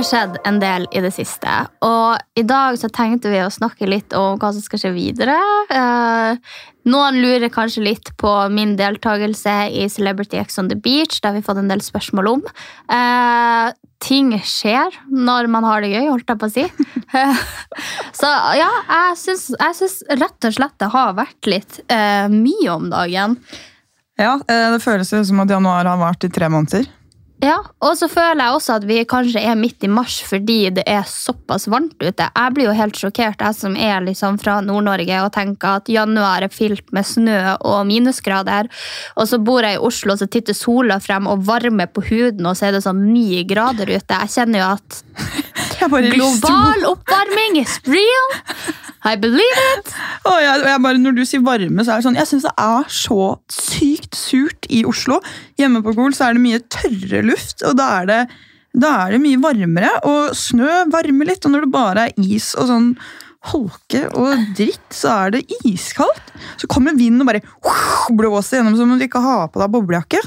har skjedd en del i det siste, og i dag så tenkte vi å snakke litt om hva som skal skje videre. Eh, noen lurer kanskje litt på min deltakelse i Celebrity X on the Beach, det har vi fått en del spørsmål om. Eh, ting skjer når man har det gøy, holdt jeg på å si. så ja, jeg syns, rett og slett det har vært litt eh, mye om dagen. Ja, det føles jo som at januar har vart i tre måneder. Ja, og så føler jeg også at vi kanskje er midt i mars fordi det er såpass varmt ute. Jeg blir jo helt sjokkert, jeg som er liksom fra Nord-Norge og tenker at januar er fylt med snø og minusgrader. Og så bor jeg i Oslo og så titter sola frem og varmer på huden, og så er det sånn ni grader ute. Jeg kjenner jo at global oppvarming is real. I believe it. Oh, jeg, jeg bare, når du sier varme, så er det sånn Jeg syns det er så sykt surt i Oslo. Hjemme på Gol så er det mye tørre luft, og da er det, da er det mye varmere. Og snø varmer litt, og når det bare er is og sånn holke og dritt, så er det iskaldt. Så kommer vinden og bare blåser gjennom som om du ikke har på deg boblejakke.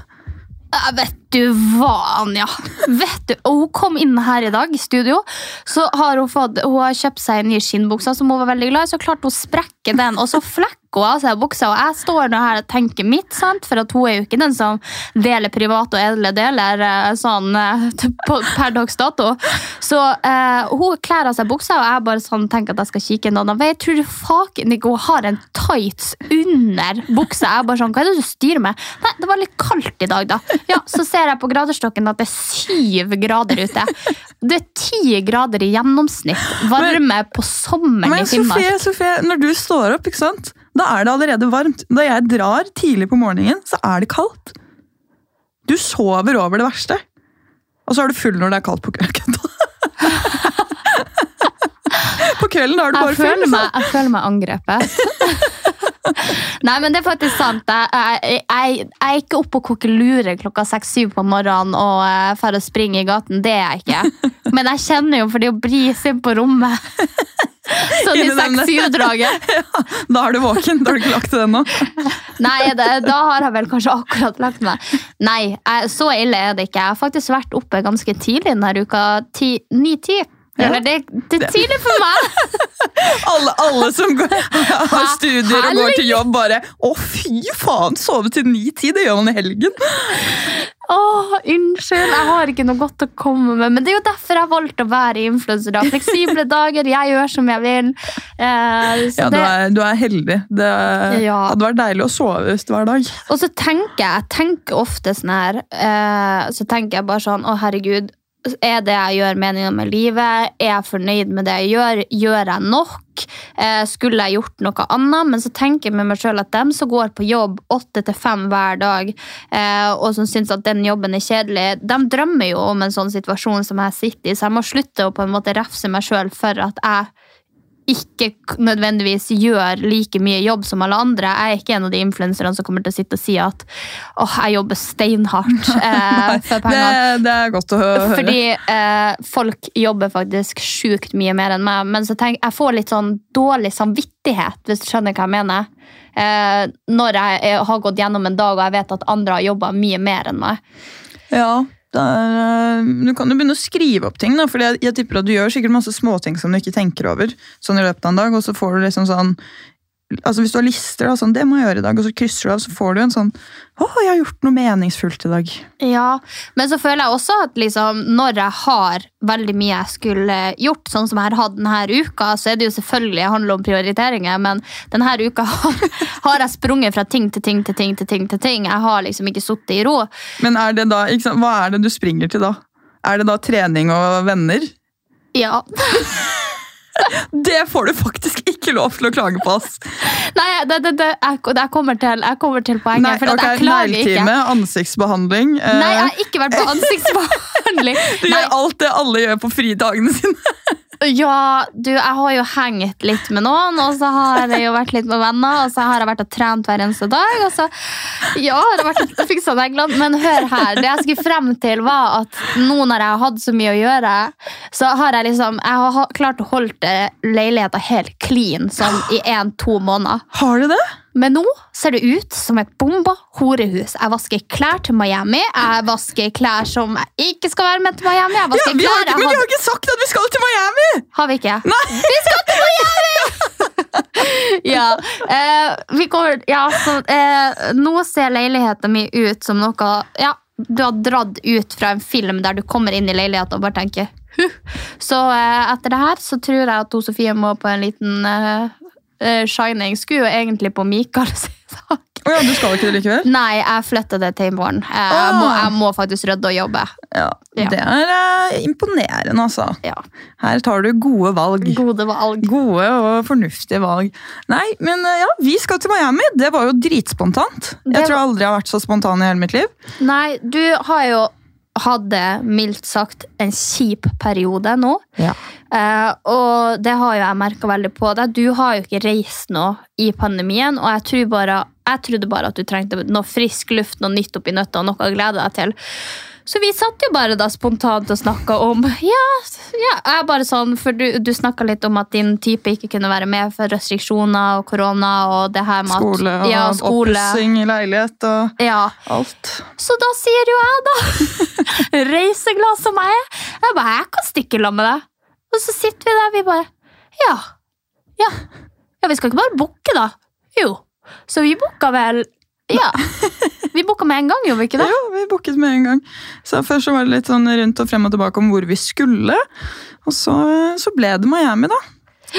Jeg Vet du hva, Anja? Vet du, Hun kom inn her i dag i studio. Så har Hun fått, hun har kjøpt seg en ny skinnbukse som hun var veldig glad i. Så klarte hun å sprekke den, og så flekker hun av seg buksa. Og jeg står nå her og tenker mitt, sant? for hun er jo ikke den som deler private og edle deler eh, sånn eh, per dags dato. Så eh, hun kler av seg buksa, og jeg bare sånn tenker at jeg skal kikke en annen vei. Tror faken ikke hun har en tights under buksa. Jeg bare sånn, Hva er det du styrer med? Nei, det var litt kaldt i dag, da. Ja, Så ser jeg på graderstokken at det er syv grader ute. Det er ti grader i gjennomsnitt. Varme på sommeren Men i Finnmark. Sofie, Sofie, når du står opp, da er det allerede varmt. Da jeg drar tidlig på morgenen, så er det kaldt. Du sover over det verste. Og så er du full når det er kaldt på kvelden. på kvelden er du bare full. føler meg, jeg føler meg angrepet. Nei, men det er faktisk sant. Jeg, jeg, jeg, er ikke oppe og koker lure klokka seks-syv på morgenen og uh, for å springe i gaten. Det er jeg ikke. Men jeg kjenner jo for det å brise inn på rommet. Sånn i Inni den- seks-syv-draget. Da er du våken. Da har du ikke lagt til ennå. Nei, det, da har jeg vel kanskje akkurat lagt meg. Nei, jeg, så ille er det ikke. Jeg har faktisk vært oppe ganske tidlig denne uka. Ni-ti. Ja. Eller det, det er tidlig for meg! Alle, alle som går, har studier og går til jobb, bare Å, fy faen! Sove til ni-ti, det gjør man i helgen. Å, unnskyld, jeg har ikke noe godt å komme med. Men det er jo derfor jeg valgte å være influenser. da. Fleksible dager, jeg gjør som jeg vil. Eh, Ja, du er, du er heldig. Det Ja. hadde vært deilig å sove ut hver dag. og så tenker jeg jeg tenker ofte sånn her eh, Så tenker jeg bare sånn Å, herregud. Er det jeg gjør, meningen med livet? Er jeg fornøyd med det jeg gjør? Gjør jeg nok? Eh, skulle jeg gjort noe annet? Men så tenker jeg med meg sjøl at dem som går på jobb åtte til fem hver dag, eh, og som syns at den jobben er kjedelig, de drømmer jo om en sånn situasjon som jeg sitter i, så jeg må slutte å på en måte refse meg sjøl for at jeg ikke nødvendigvis gjør like mye jobb som alle andre. Jeg er ikke en av de influenserne som kommer til å sitte og si at åh, jeg jobber steinhardt eh, for Det, det er godt å høre. Fordi eh, folk jobber faktisk sjukt mye mer enn meg. Men så tenk, jeg får litt sånn dårlig samvittighet, hvis du skjønner hva jeg mener. Eh, når jeg har gått gjennom en dag og jeg vet at andre har jobba mye mer enn meg. Ja, det er, øh, du kan jo begynne å skrive opp ting, da, for jeg, jeg tipper at du gjør sikkert masse småting som du ikke tenker over sånn i løpet av en dag, og så får du liksom sånn altså hvis du har lister, da, sånn, det må jeg gjøre i dag, og så krysser du av, så får du en sånn Å, jeg har gjort noe meningsfullt i dag. Ja, men så føler jeg også at liksom, når jeg har veldig mye jeg skulle gjort, sånn som jeg har hatt denne uka, så er det jo selvfølgelig handler om prioriteringer, men denne uka har, har jeg sprunget fra ting til ting til ting til ting. til ting. Jeg har liksom ikke sittet i ro. Men er det da, sant, hva er det du springer til da? Er det da trening og venner? Ja. Det får du faktisk ikke lov til å klage på, ass! Nei, det, det, det, jeg, jeg, kommer til, jeg kommer til poenget, Nei, for at ok, jeg klager ikke. Negletime, ansiktsbehandling. eh, Nei, jeg har ikke vært på ansiktsbehandling. Du Nei, gjør alt det alle gjør på fridagene sine. Ja, du, jeg har jo hengt litt med noen, og så har jeg jo vært litt med venner, og så har jeg vært og trent hver eneste dag, og så ja, har jeg vært fiksa neglene. Men hør her, det jeg skulle frem til, var at nå når jeg har hatt så mye å gjøre, så har jeg liksom Jeg har klart å holde leiligheta helt clean sånn i én-to måneder. Har du det? Men nå ser det ut som et bomba horehus. Jeg vasker klær til Miami. Jeg vasker klær som jeg ikke skal være med til Miami. Jeg Ja, vi har, klær men vi har ikke sagt at vi skal til Miami! har vi ikke? Vi skal til Miami! ja. Eh, vi går, ja så, eh, nå ser leiligheten min ut som noe ja, du har dratt ut fra en film der du kommer inn i leiligheten og bare tenker huh. Så eh, etter det her så tror jeg at Sofie må på en liten eh, shining. Skulle jo egentlig på Mikael sin sak. Oh ja, du skal ikke det likevel? Nei, jeg flytter det til i morgen. Eh, Jeg, må, jeg må faktisk rydde og jobbe. Ja, Ja. Det er uh, imponerende, altså. Ja. Her tar du gode valg. Gode valg. Gode og fornuftige valg. Nei, men uh, ja, vi skal til Miami. Det var jo dritspontant. Det Jeg tror jeg aldri har vært så spontan i hele mitt liv. Nei, du har jo hadde mildt sagt en kjip periode nå. Ja. Eh, og det har jo jeg merka veldig på deg. Du har jo ikke reist noe i pandemien, og jeg, tror bare, jeg trodde bare at du trengte noe frisk luft, noe nytt oppi nøtta og noe å glede deg til. Så vi satt jo bare da spontant og snakka om Ja, ja jeg bare sånn, for du, du snakka litt om at din type ikke kunne være med for restriksjoner og korona og det her med at Skole og ja, skole. oppussing i leilighet og Ja. alt. Så da sier jo jeg, da, reiseglad som jeg er, jeg bare, jeg kan stikke i lag med deg. Og så sitter vi der, vi bare, ja, ja, ja, vi skal ikke bare bukke da. Jo, så vi booka vel, ja, vi booka med en gang, gjorde vi ikke det? Jo, vi booket med en gang. Så Først så var det litt sånn rundt og frem og tilbake om hvor vi skulle. Og så, så ble det Miami, da.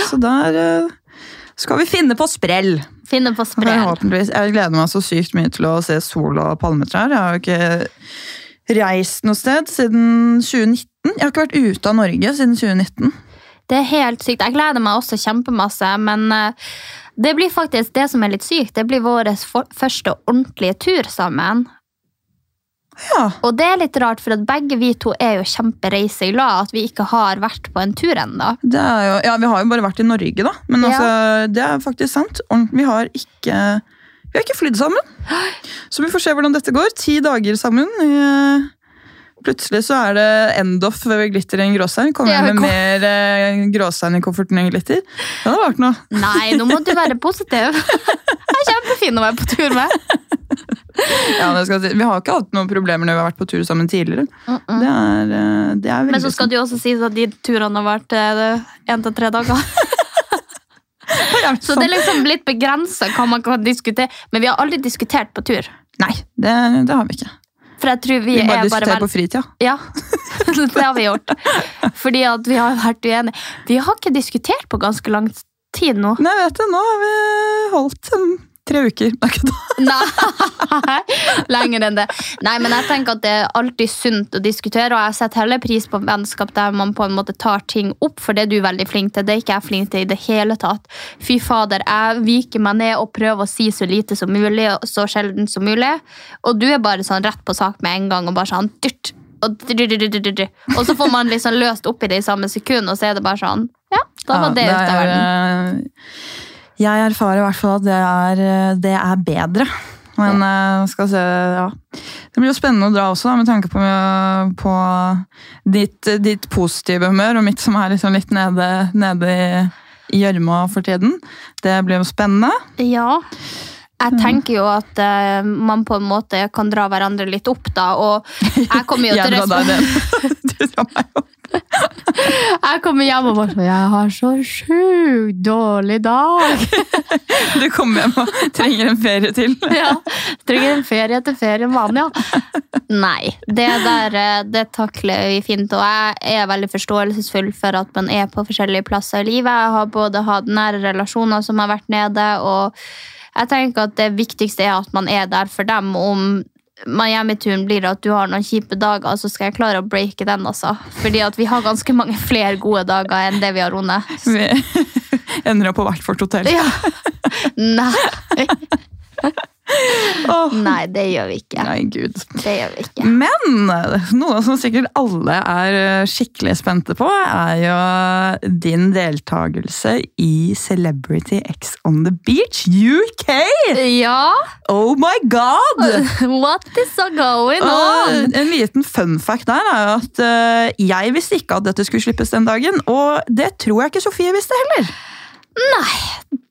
Så der eh, skal vi finne på sprell. Finne på sprell. Jeg gleder meg så sykt mye til å se sol og palmetrær. Jeg har jo ikke reist noe sted siden 2019. Jeg har ikke vært ute av Norge siden 2019. Det er helt sykt. Jeg gleder meg også kjempemasse, men eh, det blir faktisk det som er litt sykt. Det blir vår første ordentlige tur sammen. Ja, Og det er litt rart, for at begge vi to er jo kjempereiseglade at vi ikke har vært på en tur ennå. ja, Vi har jo bare vært i Norge, da. Men Ja. altså, det er faktisk sant. Vi har ikke vi har ikke flydd sammen. Så vi får se hvordan dette går. Ti dager sammen. Eh, Plutselig så er det end-off ved glitter i en gråstein. Kommer jeg med kom- mer eh, gråstein i kofferten enn glitter. Det hadde vært noe. Nei, nå må du være positiv. Jeg er kjempefin å være på tur med. Ja, det skal, vi har ikke hatt noen problemer når vi har vært på tur sammen tidligere. Det er, eh, det er Men så skal det jo også sies at de turene har vært én til tre dager. Så det er liksom litt begrensa hva man kan diskutere. Men vi har aldri diskutert på tur. Nei, det, det har vi ikke. For jeg tror vi, Vi bare er diskuterer bare... på fritida. Ja, det har vi gjort. Fordi at vi har vært uenige. Vi har ikke diskutert på ganske lang tid nå. Nei, vet du, nå har vi holdt um, tre uker. Nei, lenger enn det. Nei, men jeg tenker at det er alltid sunt å diskutere, og jeg setter heller pris på vennskap der man på en måte tar ting opp, for det er du veldig flink til. Det er ikke jeg flink til i det hele tatt. Fy fader, jeg viker meg ned og prøver å si så lite som mulig, og så sjelden som mulig. Og du er bare sånn rett på sak med en gang, og bare sånn dyrt. Og, og så får man liksom løst opp i det i samme sekund, og så er det bare sånn Ja, da var det Ja, ute av er, verden. Eh, Jeg erfarer i hvert fall at det er, eh, det er bedre. Men ja. skal se, ja. Det blir jo spennende å dra også, da, med tanke på, på ditt, ditt positive humør, og mitt som er liksom litt nede, nede i- gjørma for tiden. Det blir jo spennende. Ja. Jeg tenker jo at uh, man på en måte kan dra hverandre litt opp, da. Og jeg kommer jo til å deg drar meg opp. Jeg kommer hjem og bare sånn Jeg har så sjukt dårlig dag. Du kommer hjem og trenger en ferie til. Ja, Trenger en ferie etter ferien vanlig, ja. Nei, det der eh, det takler vi fint. Og jeg er veldig forståelsesfull for at man er på forskjellige plasser i livet. Jeg har både hatt nære relasjoner som har vært nede, og jeg tenker at det viktigste er at man er der for dem. Om Miami-turen blir at du har noen kjipe dager, så skal jeg klare å breake den. altså. Fordi at vi har ganske mange flere gode dager enn det vi har, Rone. Vi ender opp på hvert vårt hotell. Ja. Nei. Åh. Nei, det gjør vi ikke. Nei, gud. Det gjør vi ikke. Men noe som sikkert alle er eh, skikkelig spente på, er jo din deltakelse i Celebrity X on the Beach UK! Ja, Oh my god! what is going Og on? en liten fun fact der er jo at eh, jeg visste ikke at dette skulle slippes den dagen, og det tror jeg ikke Sofie visste heller.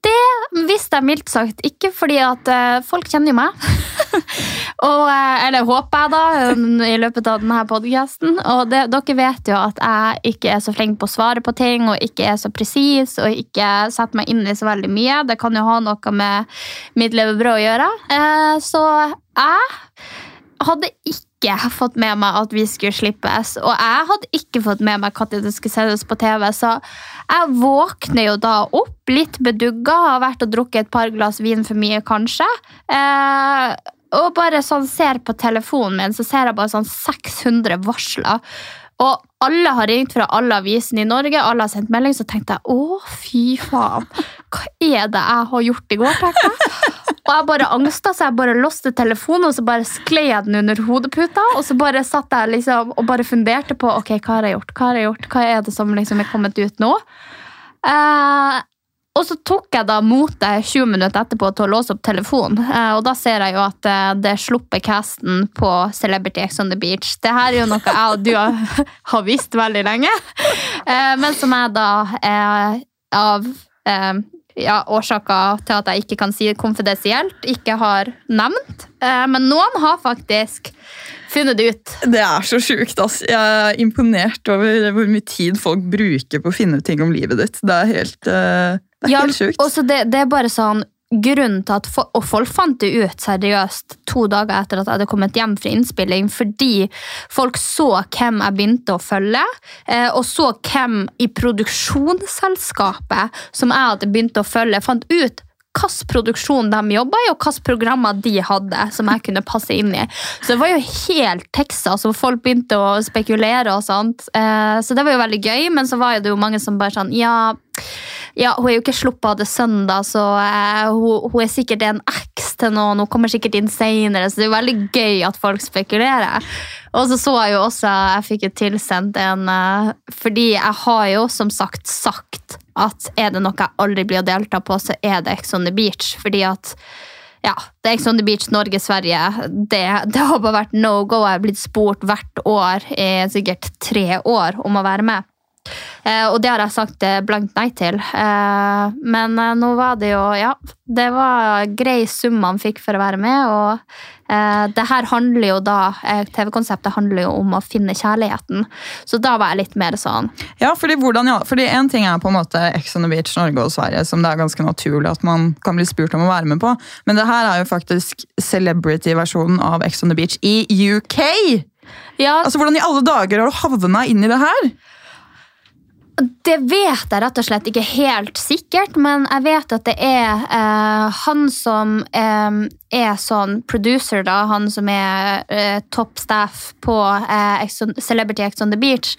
Det visste jeg mildt sagt ikke, fordi at eh, folk kjenner jo meg. og, eh, eller håper jeg, da, i løpet av denne podcasten. Og det, dere vet jo at jeg ikke er så flink på å svare på ting, og ikke er så presis, og ikke setter meg inn i så veldig mye. Det kan jo ha noe med mitt levebrød å gjøre. Eh, så jeg hadde ikke fått med meg at vi skulle slippes, og jeg hadde ikke fått med meg når det skulle sendes på TV, så jeg våkner jo da opp litt bedugga, har vært og drukket et par glass vin for mye, kanskje. Eh, og bare sånn ser på telefonen min, så ser jeg bare sånn 600 varsler. Og alle har ringt fra alle avisene i Norge, alle har sendt melding, så tenkte jeg å, fy faen. Hva er det jeg har gjort i går, tenkte jeg. Og jeg bare angsta, så jeg bare låste telefonen, og så bare sklei jeg den under hodeputa. Og så bare satt jeg liksom og bare funderte på ok, hva har jeg gjort, hva har jeg gjort, hva er det som liksom er kommet ut nå. Eh, og så tok jeg da motet 20 minutter etterpå til å låse opp telefonen. Eh, og da ser jeg jo at eh, det slipper casten på Celebrity X on the Beach. Det her er jo noe jeg og du har, visst veldig lenge, eh, men som jeg da av ja, årsaker til at jeg ikke kan si det konfidensielt, ikke har nevnt. Eh, men noen har faktisk funnet det ut. Det er så sjukt. Altså. Jeg er imponert over hvor mye tid folk bruker på å finne ut ting om livet ditt. Det er helt, eh, det er Ja, helt sjukt. også det, det er bare sånn Grunnen til at for, Og folk fant det ut seriøst to dager etter at jeg hadde kommet hjem fra innspilling, fordi folk så hvem jeg begynte å følge, eh, og så hvem i produksjonsselskapet som jeg hadde begynt å følge, fant ut hvilken produksjon de jobba i, og hvilke programmer de hadde som jeg kunne passe inn i. Så det var jo helt Texas, og folk begynte å spekulere og sånt. Eh, Så det var jo veldig gøy, men så var det jo mange som bare sånn Ja, ja hun er jo ikke sluppet av det søndag, så eh, hun, hun er sikkert en eks til noen, hun kommer sikkert inn senere, så det er jo veldig gøy at folk spekulerer. Og så så jeg jo også, jeg fikk jo tilsendt en eh, Fordi jeg har jo som sagt sagt at er det noe jeg aldri blir å delta på, så er det Ex on the Beach. Fordi at ja, det er Ex on the Beach Norge, Sverige. Det, det har bare vært no go. Jeg har blitt spurt hvert år i sikkert tre år om å være med. Eh, og det har jeg sagt eh, blankt nei til. Eh, men nå var det jo Ja, det var grei sum man fikk for å være med. Og det her handler jo da TV-konseptet handler jo om å finne kjærligheten. Så da var jeg litt mer sånn Ja, fordi, hvordan, ja, fordi En ting er på en måte Ex on the Beach Norge og Sverige, som det er ganske naturlig at man kan bli spurt om å være med på. Men det her er jo faktisk celebrity-versjonen av Ex on the Beach i UK! Ja, Altså, Hvordan i alle dager har du havna inn i det her? Det vet jeg rett og slett ikke helt sikkert, men jeg vet at det er eh, han som eh, er sånn producer, da, han som er eh, top staff på eh, Ex Celebrity X on the Beach.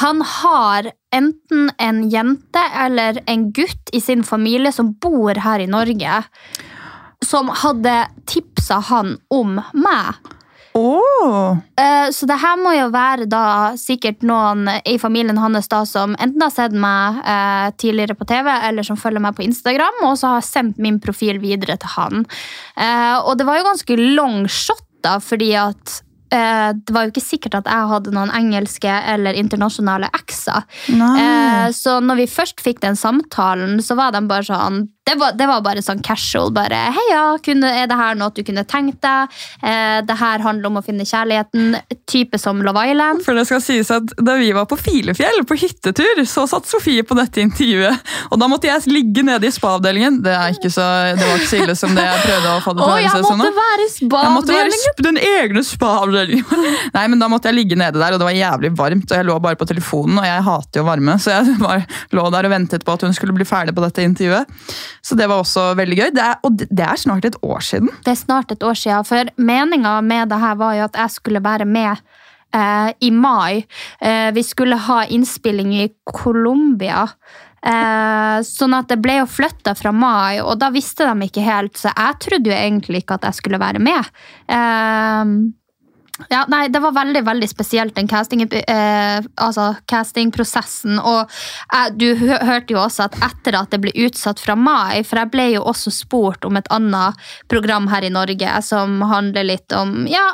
Han har enten en jente eller en gutt i sin familie som bor her i Norge, som hadde tipsa han om meg. Oh. Så det her må jo være da sikkert noen i familien hans da som enten har sett meg eh, tidligere på TV, eller som følger meg på Instagram, og så har sendt min profil videre til han. Eh, og det var jo ganske long shot, da, fordi at det var jo ikke sikkert at jeg hadde noen engelske eller internasjonale ekser. Nei. Eh, så når vi først fikk den samtalen, så var de bare sånn det var, det var bare sånn casual. bare, Heia, er det her noe du kunne tenkt deg? Eh, det her handler om å finne kjærligheten. Type som Love Island. For det skal sies at Da vi var på Filefjell på hyttetur, så satt Sofie på dette intervjuet. Og da måtte jeg ligge nede i spa-avdelingen. Det, det var ikke så ille som det jeg prøvde å få det til å høres ut som. i Jeg måtte være spa-avdelingen! den egne spa-avdelingen. Nei, men Da måtte jeg ligge nede der, og det var jævlig varmt. Og jeg lå bare på telefonen, og jeg hater jo varme, så jeg bare lå der og ventet på at hun skulle bli ferdig på dette intervjuet. Så det var også veldig gøy. Det er, og det er snart et år siden. Det er snart et år siden, for meninga med det her var jo at jeg skulle være med eh, i mai. Eh, vi skulle ha innspilling i Colombia. Eh, sånn at det ble jo flytta fra mai, og da visste de ikke helt, så jeg trodde jo egentlig ikke at jeg skulle være med. Eh, ja, nei, Det var veldig veldig spesielt, den casting, eh, altså castingprosessen. Og jeg, du hørte jo også at etter at det ble utsatt fra mai For jeg ble jo også spurt om et annet program her i Norge som handler litt om ja,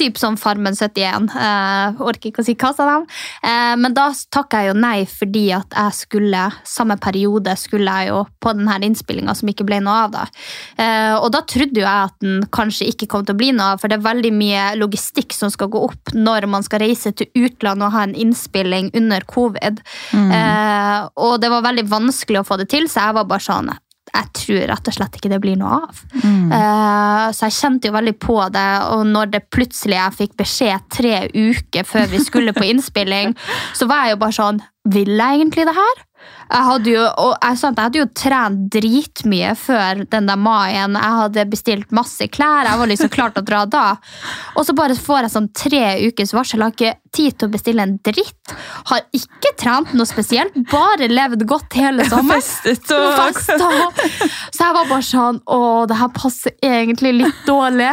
typ som Farmen 71. Eh, orker ikke å si hva sa dem. Eh, men da takka jeg jo nei fordi at jeg skulle samme periode skulle jeg jo på denne innspillinga som ikke ble noe av. da. Eh, og da trodde jo jeg at den kanskje ikke kom til å bli noe av, for det er veldig mye logistikk som skal gå opp når man skal reise til utlandet og ha en innspilling under covid. Eh, og det var veldig vanskelig å få det til, så jeg var bare sånn jeg tror rett og slett ikke det blir noe av. Eh, så jeg kjente jo veldig på det, og når det plutselig jeg fikk beskjed tre uker før vi skulle på innspilling, så var jeg jo bare sånn Vil jeg egentlig det her? Jeg hadde jo, jeg, sant, jeg hadde jo trent dritmye før den der maien. Jeg hadde bestilt masse klær. Jeg var liksom klar til å dra da. Og så bare får jeg sånn tre ukers varsel. Jeg har ikke tid til å bestille en dritt. Har ikke trent noe spesielt. Bare levd godt hele sommeren. Festet og Festa. Så jeg var bare sånn Å, det her passer egentlig litt dårlig.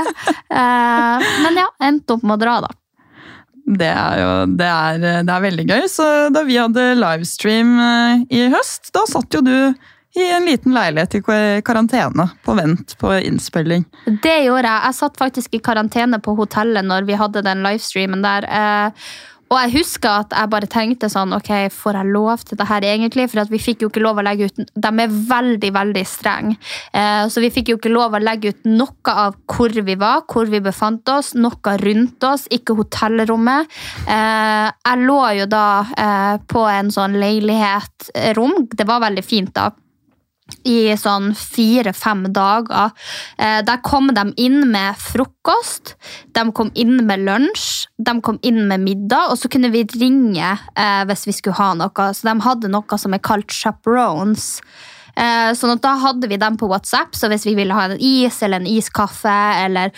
Eh, men ja, endte opp med å dra, da. Det er jo det er, det er veldig gøy. Så da vi hadde livestream eh, i høst, da satt jo du i en liten leilighet i karantene på vent på innspilling. Det gjorde jeg. Jeg satt faktisk i karantene på hotellet når vi hadde den livestreamen der. Eh, og jeg husker at jeg bare tenkte sånn Ok, får jeg lov til det her egentlig? For vi fikk jo ikke lov å legge ut De er veldig, veldig strenge. Eh, så vi fikk jo ikke lov å legge ut noe av hvor vi var, hvor vi befant oss, noe rundt oss, ikke hotellrommet. Eh, jeg lå jo da eh, på en sånn leilighetsrom. Det var veldig fint, da i sånn fire-fem dager. Eh, der kom de inn med frokost, de kom inn med lunsj, de kom inn med middag, og så kunne vi ringe eh, hvis vi skulle ha noe. Så de hadde noe som er kalt chaperones. Eh, sånn at Da hadde vi dem på WhatsApp, så hvis vi ville ha en is eller en iskaffe eller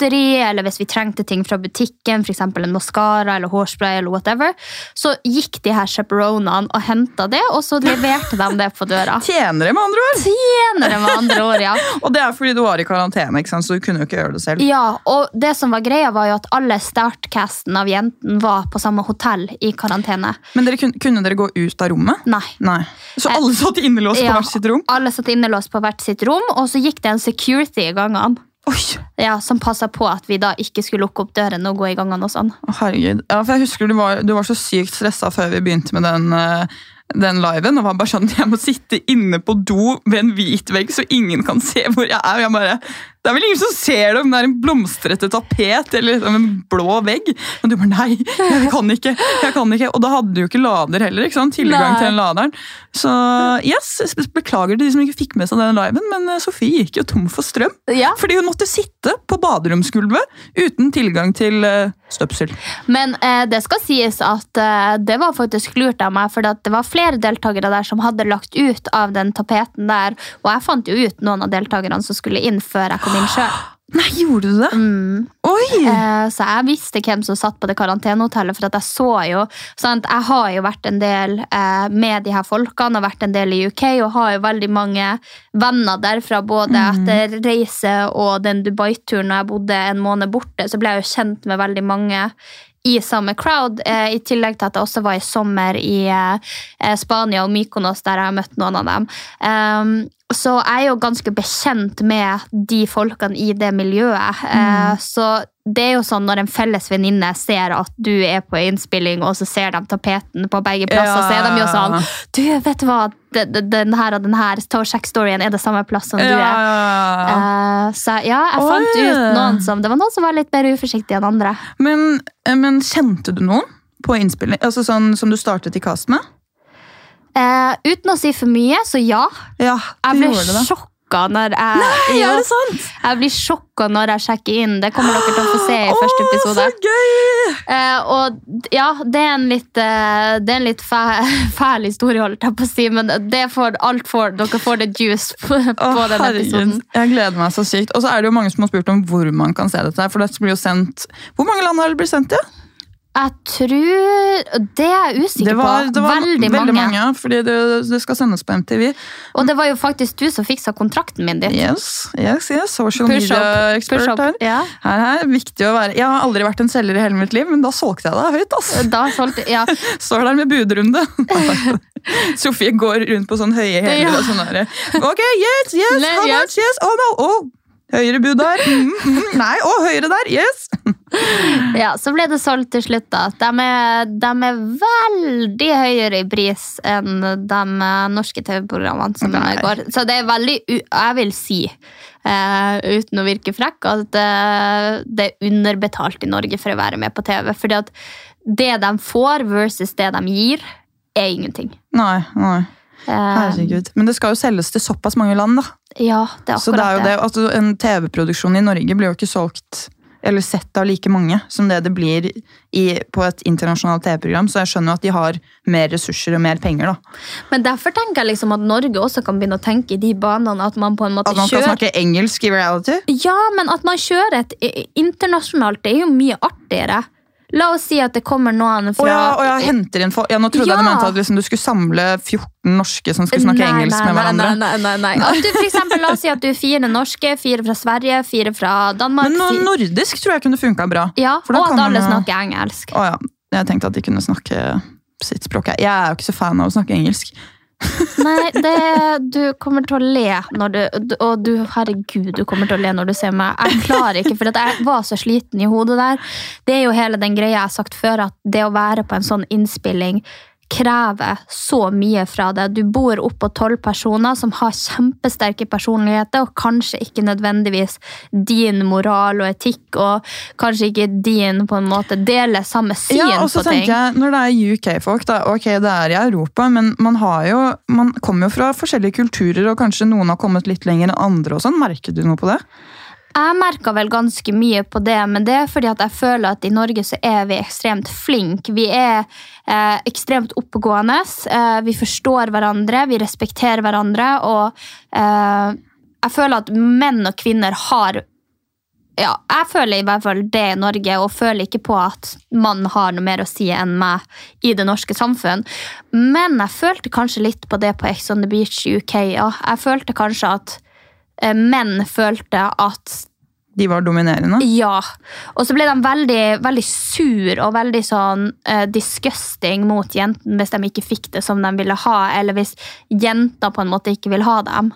godteri, eller hvis vi trengte ting fra butikken, f.eks. en maskara eller hårspray, eller whatever, så gikk de her chaperonene og henta det, og så leverte de det på døra. Tjenere, med andre ord! Tjenere, med andre ord, ja. Og det er fordi du var i karantene, ikke sant? så du kunne jo ikke gjøre det selv. Ja, og det som var greia var jo at alle startcasten av jentene var på samme hotell i karantene. Men dere, kunne, kunne dere gå ut av rommet? Nei. Nei. Så alle satt innelåst på hvert sitt rom? Alle satt innelåst på hvert sitt rom, og så gikk det en security i gangene. Ja, Som passa på at vi da ikke skulle lukke opp dørene og gå i gangene og sånn. Herregud. Ja, for jeg husker du var, du var så sykt stressa før vi begynte med den, eh, den liven. og var bare sånn, Jeg må sitte inne på do ved en hvit vegg, så ingen kan se hvor jeg er. og jeg bare, Det er vel ingen som ser det om det er en blomstrete tapet eller en blå vegg. Men du bare nei, jeg kan ikke. jeg kan ikke. Og da hadde du jo ikke lader heller. ikke sant? Tilgang til den laderen. Så yes, beklager til de som ikke fikk med seg den liven, men eh, Sofie gikk jo tom for strøm. Ja. Fordi hun måtte sitte på baderomsgulvet uten tilgang til eh, støpsel. Men eh, det skal sies at eh, det var faktisk lurt av meg, for det var flere deltakere der som hadde lagt ut av den tapeten der, og jeg fant jo ut noen av deltakerne som skulle inn før jeg kom inn sjøl. Nei, gjorde du det? Mm. Oi! Eh, så jeg visste hvem som satt på det karantenehotellet, for at jeg så jo sant? Jeg har jo vært en del eh, med de her folkene og vært en del i UK, og har jo veldig mange venner derfra, både etter reise og den Dubai-turen når jeg bodde en måned borte, så ble jeg jo kjent med veldig mange i samme crowd, eh, i tillegg til at jeg også var i sommer i eh, Spania og Mykonos, der jeg har møtt noen av dem. Um, så jeg er jo ganske bekjent med de folkene i det miljøet. Eh, så det er jo sånn når en felles venninne ser at du er på innspilling, og så ser de tapeten på begge plasser, Ja. så er de jo sånn Du, vet du hva, den, her og den her, ta og sjekk storyen, er det samme plass som du er? ja, ja. Eh, så ja, jeg Oi. fant ut noen som Det var noen som var litt mer uforsiktige enn andre. Men, eh, men kjente du noen på innspilling? Altså sånn som du startet i cast med? Uh, uten å si for mye, så ja. Ja, Jeg ble sjokka. Sjokka når jeg Nei, Jo, er det sant? Jeg blir sjokka når jeg sjekker inn. Det kommer dere til å få se i første episode. Åh, så gøy! Eh, og ja, det er en litt, eh, det er en litt fæ, fæl historie, holdt jeg på å si, men det får, alt får, dere får det juice på, på den herregud. episoden. Jeg gleder meg så sykt. Og så er det jo mange som har spurt om hvor man kan se dette. For det blir jo sendt Hvor mange land har det blitt sendt til? Jeg tror Det er jeg usikker Det var, på. det var veldig, mange. fordi det, det skal sendes på MTV. Og det var jo faktisk du som fiksa kontrakten min dit. Yes, yes, yes. Social media-ekspert her. Ja. Her er viktig å være Jeg har aldri vært en selger i hele mitt liv, men da solgte jeg deg høyt. ass. Da solgte Ja. Står der med budrunde. Sofie går rundt på sånn høye hæler Ja. og sånn der. Ok, yes, yes, how much, yes, oh no, oh. Høyere bud der. Mm, mm, nei, og høyere der, yes. Ja, så ble det solgt til slutt. da. De er, de er veldig høyere i pris enn de norske TV-programmene. som Nei. går. Så det er veldig, jeg vil si, uh, uten å virke frekk, at eh, det er underbetalt i Norge for å være med på TV. Fordi at det de får versus det de gir, er ingenting. Nei, nei, Eh, herregud. Men det skal jo selges til såpass mange land, da. Ja, det er Så det er jo det. altså En TV-produksjon i Norge blir jo ikke solgt eller sett av like mange som det det blir i, på et internasjonalt TV-program. Så jeg skjønner jo at de har mer ressurser og mer penger. da. Men derfor tenker jeg liksom at Norge også kan begynne å tenke i de banene at man på en måte kjører... At man skal kjører snakke engelsk i reality. Ja, men at man kjører et internasjonalt, det er jo mye artigere. La oss si at det kommer noen fra fra ja, oh ja, henter inn folk. Ja, nå trodde jeg Ja. du mente at liksom, du skulle samle 14 norske som skulle snakke Nei, engelsk nei, med nei, hverandre. Nei, nei, nei, nei. At du for eksempel, La oss si at du er fire norske, fire fra Sverige, fire fra Danmark. Men no, nordisk tror jeg kunne funka bra. ja, Og kan at alle man snakker engelsk. Å ja, Jeg tenkte at de kunne snakke sitt språk. Jeg er jo ikke så fan av å snakke engelsk. Nei, det, du kommer til å le når du Og du, herregud, du kommer til å le når du ser meg. Jeg klarer ikke, for jeg var så sliten i hodet der. Det er jo hele den greia jeg har sagt før, at det å være på en sånn innspilling krever så mye fra deg. Du bor oppå tolv personer som har kjempesterke personligheter, og kanskje ikke nødvendigvis din moral og etikk, og kanskje ikke din på en måte deler samme syn Ja, på ting. jeg, Når det er UK-folk, da, ok, det er i Europa, men man, har jo, man kommer jo fra forskjellige kulturer, og kanskje noen har kommet litt lenger enn andre. og sånn. Merker du noe på det? Jeg merka vel ganske mye på det, men det er fordi at jeg føler at i Norge så er vi ekstremt flinke. Vi er eh, ekstremt oppegående. Eh, vi forstår hverandre, vi respekterer hverandre, og eh, jeg føler at menn og kvinner har ja, jeg føler i hvert fall det i Norge, og føler ikke på at mann har noe mer å si enn meg i det norske samfunn. Men jeg følte kanskje litt på det på Ex on the Beach i UK. Ja. Jeg følte kanskje at menn følte at De var dominerende. ja. Og så ble de veldig, veldig sur og veldig sånn uh, disgusting mot jentene hvis de ikke fikk det som de ville ha, eller hvis jenter på en måte ikke vil ha dem.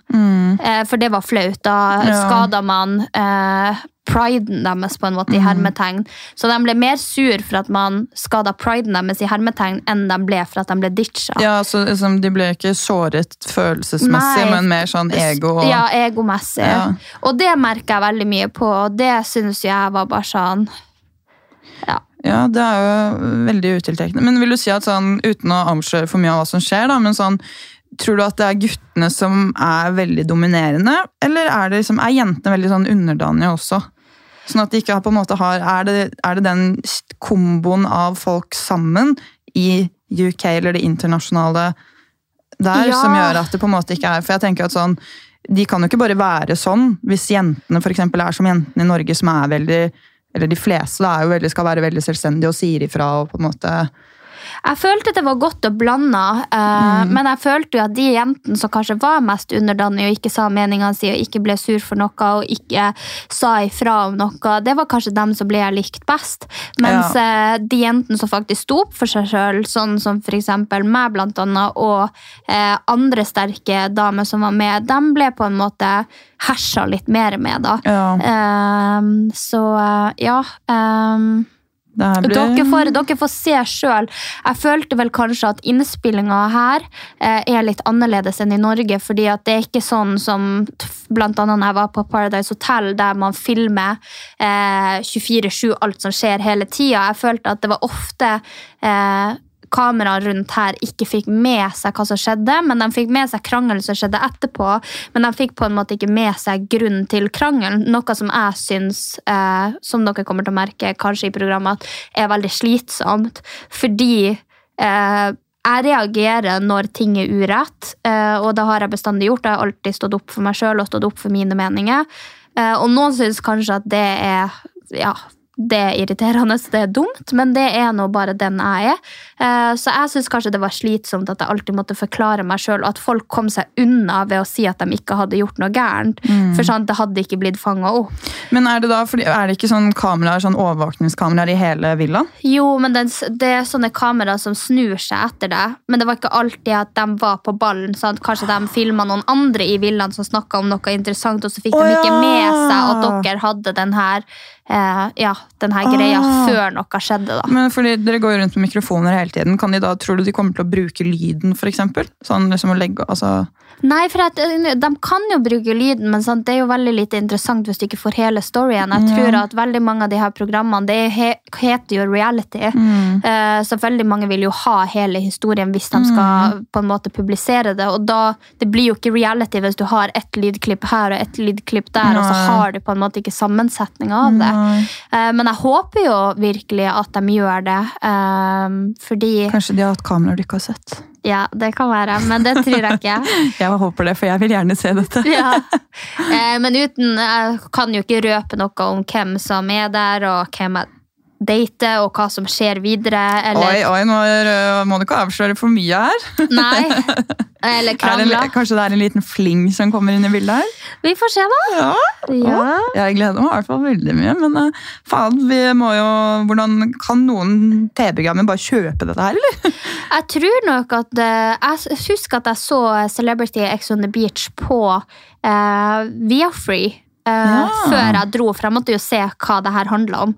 Eh, for det var flaut. Da Ja. skada man eh, priden deres på en måte i hermetegn. Så de ble mer sur for at man skada priden deres i hermetegn, enn de ble for at de ble ditcha. Ja, så liksom, De ble ikke såret følelsesmessig, Nei. men mer sånn ego. Og, Ja, egomessig. Ja. Og det merker jeg veldig mye på, og det syns jeg var bare sånn Ja, det er jo veldig utiltrekkende. Men vil du si at sånn, uten å avsløre for mye av hva som skjer, da, men sånn, tror du at det er guttene som er veldig dominerende, eller er, det liksom, er jentene veldig sånn underdanige også? Sånn at de ikke på en måte har, er, det, er det den komboen av folk sammen i UK eller det internasjonale der Ja. som gjør at det på en måte ikke er For jeg tenker at sånn de kan jo ikke bare være sånn hvis jentene for eksempel, er som jentene i Norge, som er veldig eller de fleste da, er jo veldig, skal være veldig selvstendige og sier ifra. og på en måte... Jeg følte det var godt og blanda, mm. men jeg følte jo at de jentene som kanskje var mest underdanige og ikke sa meninga si og ikke ble sur for noe og ikke sa ifra om noe, det var kanskje dem som ble jeg likt best. Mens eh, de jentene som faktisk sto opp for seg sjøl, sånn som f.eks. meg blant annet, og uh, andre sterke damer som var med, de ble på en måte hersa litt mer med, da. Ja. Så ja. her ble... dere, får, dere får se sjøl. Jeg følte vel kanskje at innspillinga her eh, er litt annerledes enn i Norge. fordi at det er ikke sånn som bl.a. når jeg var på Paradise Hotel, der man filmer eh, 24-7 alt som skjer hele tida. Jeg følte at det var ofte eh, kameraet rundt her ikke fikk med seg hva som skjedde, men de fikk med seg krangelen som skjedde etterpå. Men de fikk på en måte ikke med seg grunnen til krangelen, noe som jeg syns, eh, som dere kommer til å merke kanskje i programmet, er veldig slitsomt. Fordi eh, jeg reagerer når ting er urett, eh, og det har jeg bestandig gjort. Jeg har alltid stått opp for meg sjøl og stått opp for mine meninger. Eh, og noen syns kanskje at det er ja, det er irriterende, det er dumt, men det er nå bare den jeg er. Eh, Så jeg syns kanskje det var slitsomt at jeg alltid måtte forklare meg sjøl, og at folk kom seg unna ved å si at de ikke hadde gjort noe gærent. For sant, det hadde ikke blitt fanga opp. Men er det da, er det ikke sånn kameraer, sånn overvåkningskameraer i hele villaen? Jo, men det, er sånne kameraer som snur seg etter deg. Men det var ikke alltid at de var på ballen. Sant? Kanskje de filma noen andre i villaen som snakka om noe interessant, og så fikk de ikke med seg at dere hadde den her, eh, ja, den her greia Ah. før noe skjedde. da. Men fordi Dere går jo rundt med mikrofoner hele tiden. Kan de da, Tror du de kommer til å bruke lyden, for? Sånn liksom å legge, altså... Nei, for at, eh, De kan jo bruke lyden, men sant, det er jo veldig lite interessant hvis du ikke får hele storyen. Jeg Ja. tror at veldig mange av de her programmene det he, heter jo reality. Mm. Eh, så veldig mange vil jo ha hele historien hvis de skal på en måte publisere det. Og da, Det blir jo ikke reality hvis du har ett lydklipp her og ett lydklipp der, og så har du på en måte ikke sammensetning av det. Eh, men jeg håper jo virkelig at de gjør det, eh, fordi Kanskje de har hatt kameraer du ikke har sett? Ja, det kan være, men det tror jeg ikke. Jeg håper det, for jeg vil gjerne se dette. ja. eh, men uten Jeg kan jo ikke røpe noe om hvem som er der, og hvem jeg dater, og hva som skjer videre. Eller, Oi, oi, nå øh, må du ikke avsløre for mye her. Nei. Eller Er krangler. kanskje det er en liten fling som kommer inn i bildet her? Vi får se, da. Ja. Ja. Jeg gleder meg i hvert fall veldig mye. Men øh, faen, vi må jo Hvordan kan noen TV-programmer bare kjøpe dette her, eller? Jeg tror nok at eh, Jeg husker at jeg så Celebrity Ex on the Beach på uh, Viafree. Eh, Ja. Før jeg dro, for jeg måtte jo se hva det her handla om.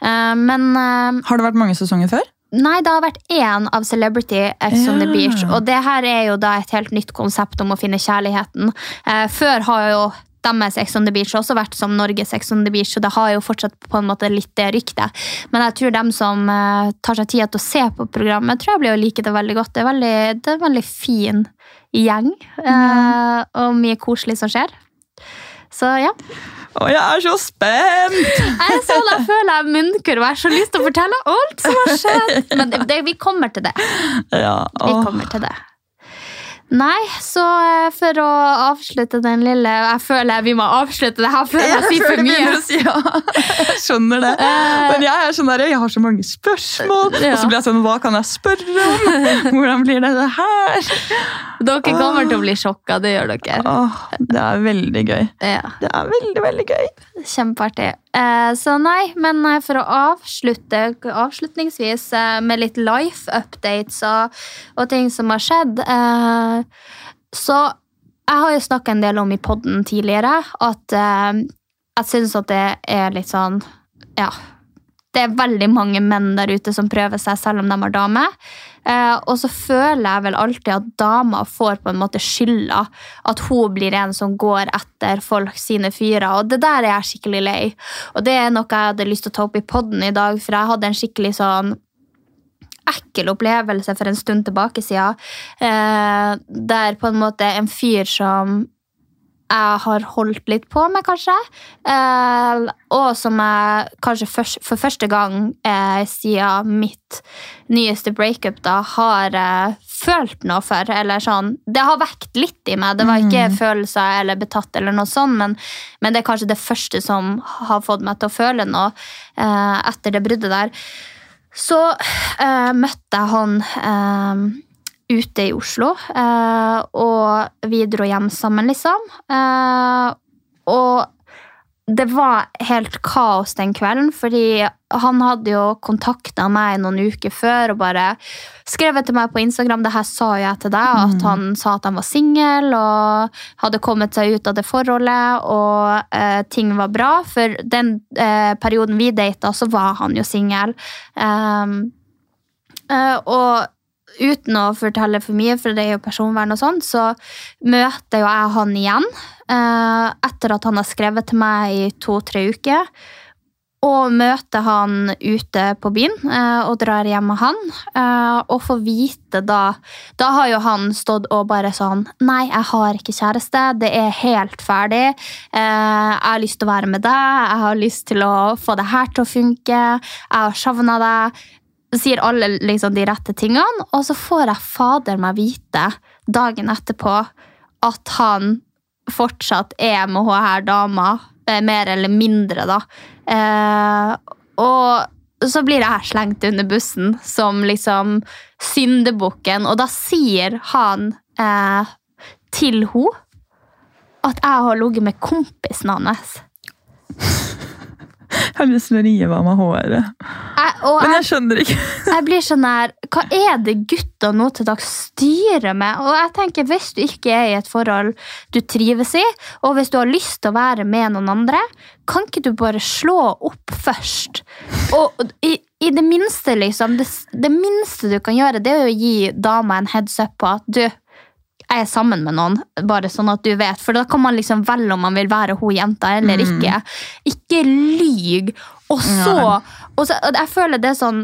Eh, men eh, Har det vært mange sesonger før? Nei, det har vært én av Celebrity Ex on the Ja. Beach. Og det her er jo da et helt nytt konsept om å finne kjærligheten. Før har jo deres Ex on the Beach også vært som Norges Ex on the Beach, og det har jo fortsatt på en måte litt det ryktet. Men jeg tror dem som tar seg tid til å se på programmet, tror jeg blir å like det veldig godt. Det er veldig, det er en veldig fin gjeng, eh, og mye koselig som skjer. Så ja. Å, jeg er så spent! Jeg, så jeg føler jeg er munnkurv og jeg har så lyst til å fortelle alt som har skjedd. Men det, det, vi kommer til det. Ja, Vi kommer til det. Nei, så eh, for å avslutte den lille Jeg føler vi må avslutte det her før jeg sier for jeg mye. si ja. Jeg skjønner det. Men jeg er sånn der, jeg har så mange spørsmål. Ja. Og så blir jeg sånn, hva kan jeg spørre om? Hvordan blir det det her? Dere kommer til å bli sjokka, det gjør dere. Åh, det er veldig gøy. Ja, Det er veldig, veldig gøy. Kjempeartig. Eh, Så nei, men eh, for å avslutte avslutningsvis eh, med litt life updates og, og ting som har skjedd Så jeg har jo snakka en del om i podden tidligere at jeg syns at det er litt sånn Ja. Det er veldig mange menn der ute som prøver seg selv om de har dame. Eh, og så føler jeg vel alltid at dama får på en måte skylda. At hun blir en som går etter folk sine fyrer. Og det der er jeg skikkelig lei. Og det er noe jeg hadde lyst til å ta opp i podden i dag, for jeg hadde en skikkelig sånn ekkel opplevelse for en stund tilbake siden. Eh, der på en måte en fyr som jeg har holdt litt på med, kanskje. Eh, og som jeg kanskje først, for første gang eh, siden mitt nyeste breakup da, har eh, følt noe for. Eller sånn. Det har vekt litt i meg. Det var ikke følelser eller betatt, eller noe sånt, men, men det er kanskje det første som har fått meg til å føle noe eh, etter det bruddet der. Så eh, møtte jeg han eh, ute i Oslo, eh, og vi dro hjem sammen, liksom. Eh, og det var helt kaos den kvelden, fordi han hadde jo kontakta meg noen uker før og bare skrevet til meg på Instagram det her sa jeg til deg, at han sa at han var singel og hadde kommet seg ut av det forholdet, og eh, ting var bra. For den eh, perioden vi data, så var han jo singel. Um, eh, og uten å fortelle for mye, for det er jo personvern og sånn, så møter jo jeg han igjen. eh, etter at han har skrevet til meg i to-tre uker. Og møter han ute på byen eh, og drar hjem med han. eh, og får vite da Da har jo han stått og bare sånn Nei, jeg har ikke kjæreste. Det er helt ferdig. Eh, jeg har lyst til å være med deg. Jeg har lyst til å få det her til å funke. Jeg har savna deg. Sier alle liksom de rette tingene. Og så får jeg fader meg vite dagen etterpå at han fortsatt er med hun her dama. eh, Mer eller mindre, da. Eh, og så blir jeg slengt under bussen som liksom syndebukken, og da sier han eh, til henne at jeg har ligget med kompisen hans. Jeg har lyst til å rive av meg håret. Jeg, Men jeg, jeg skjønner ikke. jeg blir sånn her Hva er det gutta nå til dags styrer med? Og jeg tenker, Hvis du ikke er i et forhold du trives i, og hvis du har lyst til å være med noen andre, kan ikke du bare slå opp først? Og i, i det minste, liksom, det, det minste du kan gjøre, det er å gi dama en heads up på at du jeg er sammen med noen, bare sånn at du vet. For da kan man liksom velge om man vil være hun jenta eller ikke. Ikke lyg. Og så, og så og Jeg føler det er sånn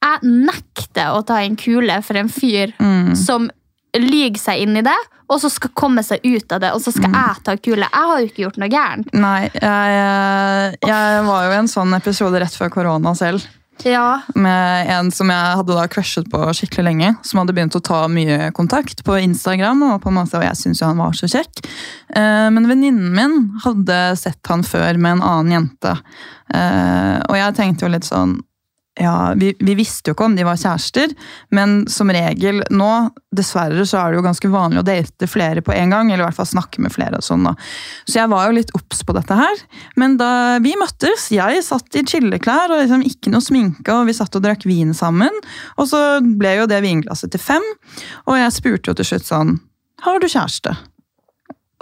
Jeg nekter å ta en kule for en fyr som lyger seg inn i det, og så skal komme seg ut av det, og så skal jeg ta kule. Jeg har jo ikke gjort noe gærent. Nei, jeg, jeg var jo i en sånn episode rett før korona selv. Ja. Med en som jeg hadde da crushet på skikkelig lenge. Som hadde begynt å ta mye kontakt på Instagram. Og, på måte, og jeg syntes jo han var så kjekk. Eh, Men venninnen min hadde sett han før med en annen jente. Eh, Og jeg tenkte jo litt sånn ja, vi, vi visste jo ikke om de var kjærester, men som regel nå, dessverre, så er det jo ganske vanlig å date flere på en gang, eller i hvert fall snakke med flere og sånn da. Så jeg var jo litt obs på dette her. Men da vi møttes, jeg satt i chilleklær og liksom ikke noe sminke, og vi satt og drakk vin sammen, og så ble jo det vinglasset til fem, og jeg spurte jo til slutt sånn, har du kjæreste?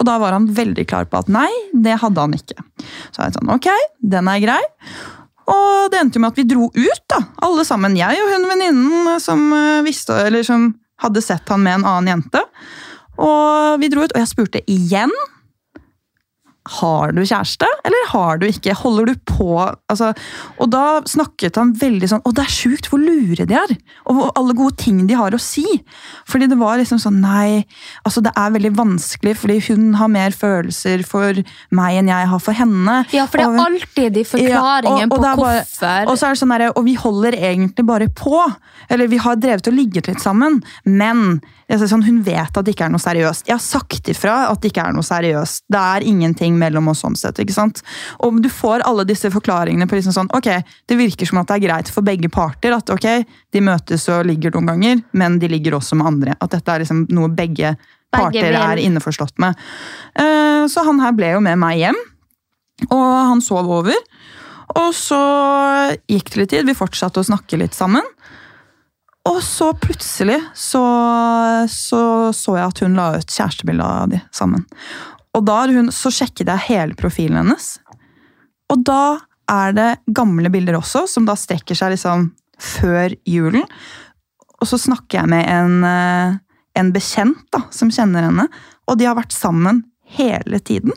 Og da var han veldig klar på at nei, det hadde han ikke. Så jeg sånn, ok, den er grei. Og det endte jo med at vi dro ut, da, alle sammen. Jeg og hun venninnen som eh, som hadde sett han med en annen jente. Og vi dro ut, og jeg spurte igjen. Har du kjæreste, eller har du ikke? Holder du på? Altså, og da snakket han veldig sånn Å, det er sjukt hvor lure de er! Og alle gode ting de har å si. Fordi det var liksom sånn Nei, altså det er veldig vanskelig, fordi hun har mer følelser for meg enn jeg har for henne. ja, for det Og- er alltid de forklaringene ja, og- og på bare- hvorfor. Og så er det sånn der, og vi holder egentlig bare på. Eller vi har drevet og ligget litt sammen, men sånn, hun vet at det ikke er noe seriøst. Jeg har sagt ifra at det ikke er noe seriøst. Det er ingenting mellom oss sånn sett. ikke sant? Og du får alle disse forklaringene på liksom sånn, ok, det virker som at det er greit for begge parter. At ok, de møtes og ligger noen ganger, men de ligger også med andre. At dette er liksom noe begge parter vil. er innforstått med. Eh, Så han her ble jo med meg hjem, og han sov over. Og så gikk det litt tid, vi fortsatte å snakke litt sammen. Og så plutselig så så, så jeg at hun la ut kjærestebilde av de sammen. Og da hun, så sjekket jeg hele profilen hennes. Og da er det gamle bilder også, som da strekker seg liksom før julen. Og så snakker jeg med en, eh, en bekjent da, som kjenner henne, og de har vært sammen hele tiden.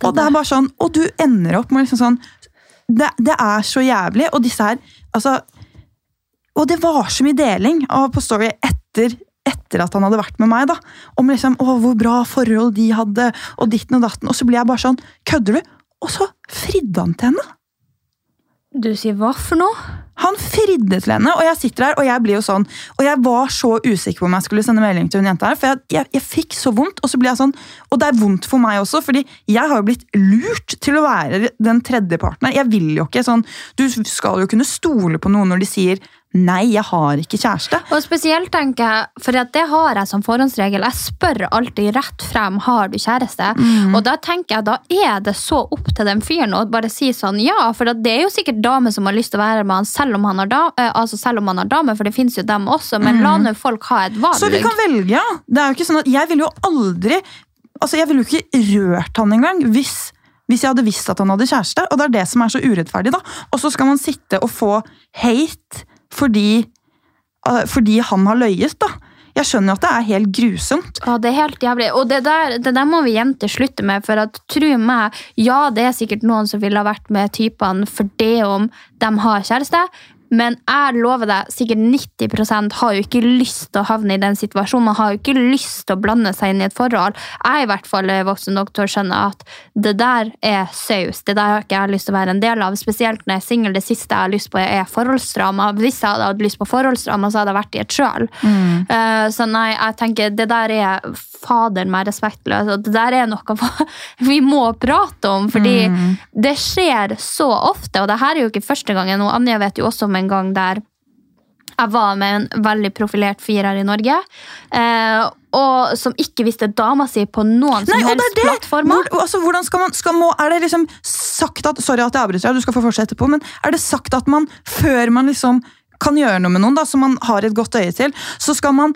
ja, Og det er bare sånn, og du ender opp med liksom sånn det, det er så jævlig, og disse her altså, Og det var så mye deling av på Story etter, etter at han hadde vært med meg. da, Om liksom, å, hvor bra forhold de hadde, og ditten og datten. Og så blir jeg bare sånn Kødder du? Og så fridde han til henne! Du sier hva for noe? Han fridde til henne, og jeg sitter her, og jeg blir jo sånn Og jeg var så usikker på om jeg skulle sende melding til hun jenta her, for jeg, jeg, jeg fikk så vondt, og så blir jeg sånn Og det er vondt for meg også, fordi jeg har jo blitt lurt til å være den tredje parten her. Jeg vil jo ikke sånn Du skal jo kunne stole på noen når de sier Nei, jeg har ikke kjæreste. Og spesielt tenker jeg, for det har jeg som forhåndsregel. Jeg spør alltid rett frem har du kjæreste. Og da tenker jeg, da er det så opp til den fyren å bare si sånn ja. For det er jo sikkert damer som har lyst til å være med han selv om han har, da, eh, altså dame, for det fins jo dem også. Men la nå folk ha et valg. Så vi kan velge, ja. Det er jo ikke sånn at Jeg ville jo aldri Altså, jeg ville jo ikke rørt han engang hvis, hvis jeg hadde visst at han hadde kjæreste. Og det er det som er så urettferdig, da. Og så skal man sitte og få hate fordi, uh, fordi han har løyet, da. Jeg skjønner at det er helt grusomt. Ja, det er helt jævlig. Og det der, det der må vi jenter slutte med. For at, tro meg, ja, det er sikkert noen som ville ha vært med typene for det om de har kjæreste. Men jeg lover deg, sikkert 90% har jo ikke lyst til å havne i den situasjonen. Man har jo ikke lyst til å blande seg inn i et forhold. Jeg i hvert fall er voksen nok til å skjønne at det der er saus. Det der har ikke jeg lyst til å være en del av. Spesielt når jeg er singel. Det siste jeg har lyst på, er forholdsdrama. Hvis jeg hadde hatt lyst på forholdsdrama, så hadde jeg vært i et sjøl. Eh, så nei, jeg tenker det der er fader meg respektløst. Og det der er noe vi må prate om, fordi det skjer så ofte. Og det her er jo ikke første gangen. Og Anja vet jo også om en gang der jeg var med en veldig profilert firer i Norge. Eh, og som ikke visste dama si på noen Nei, som helst er plattformer. Hvor, altså, hvordan skal man, skal må, er det liksom sagt at Sorry at jeg avbryter deg, du skal få fortsette på, men er det sagt at man før man liksom kan gjøre noe med noen, da, som man har et godt øye til, så skal man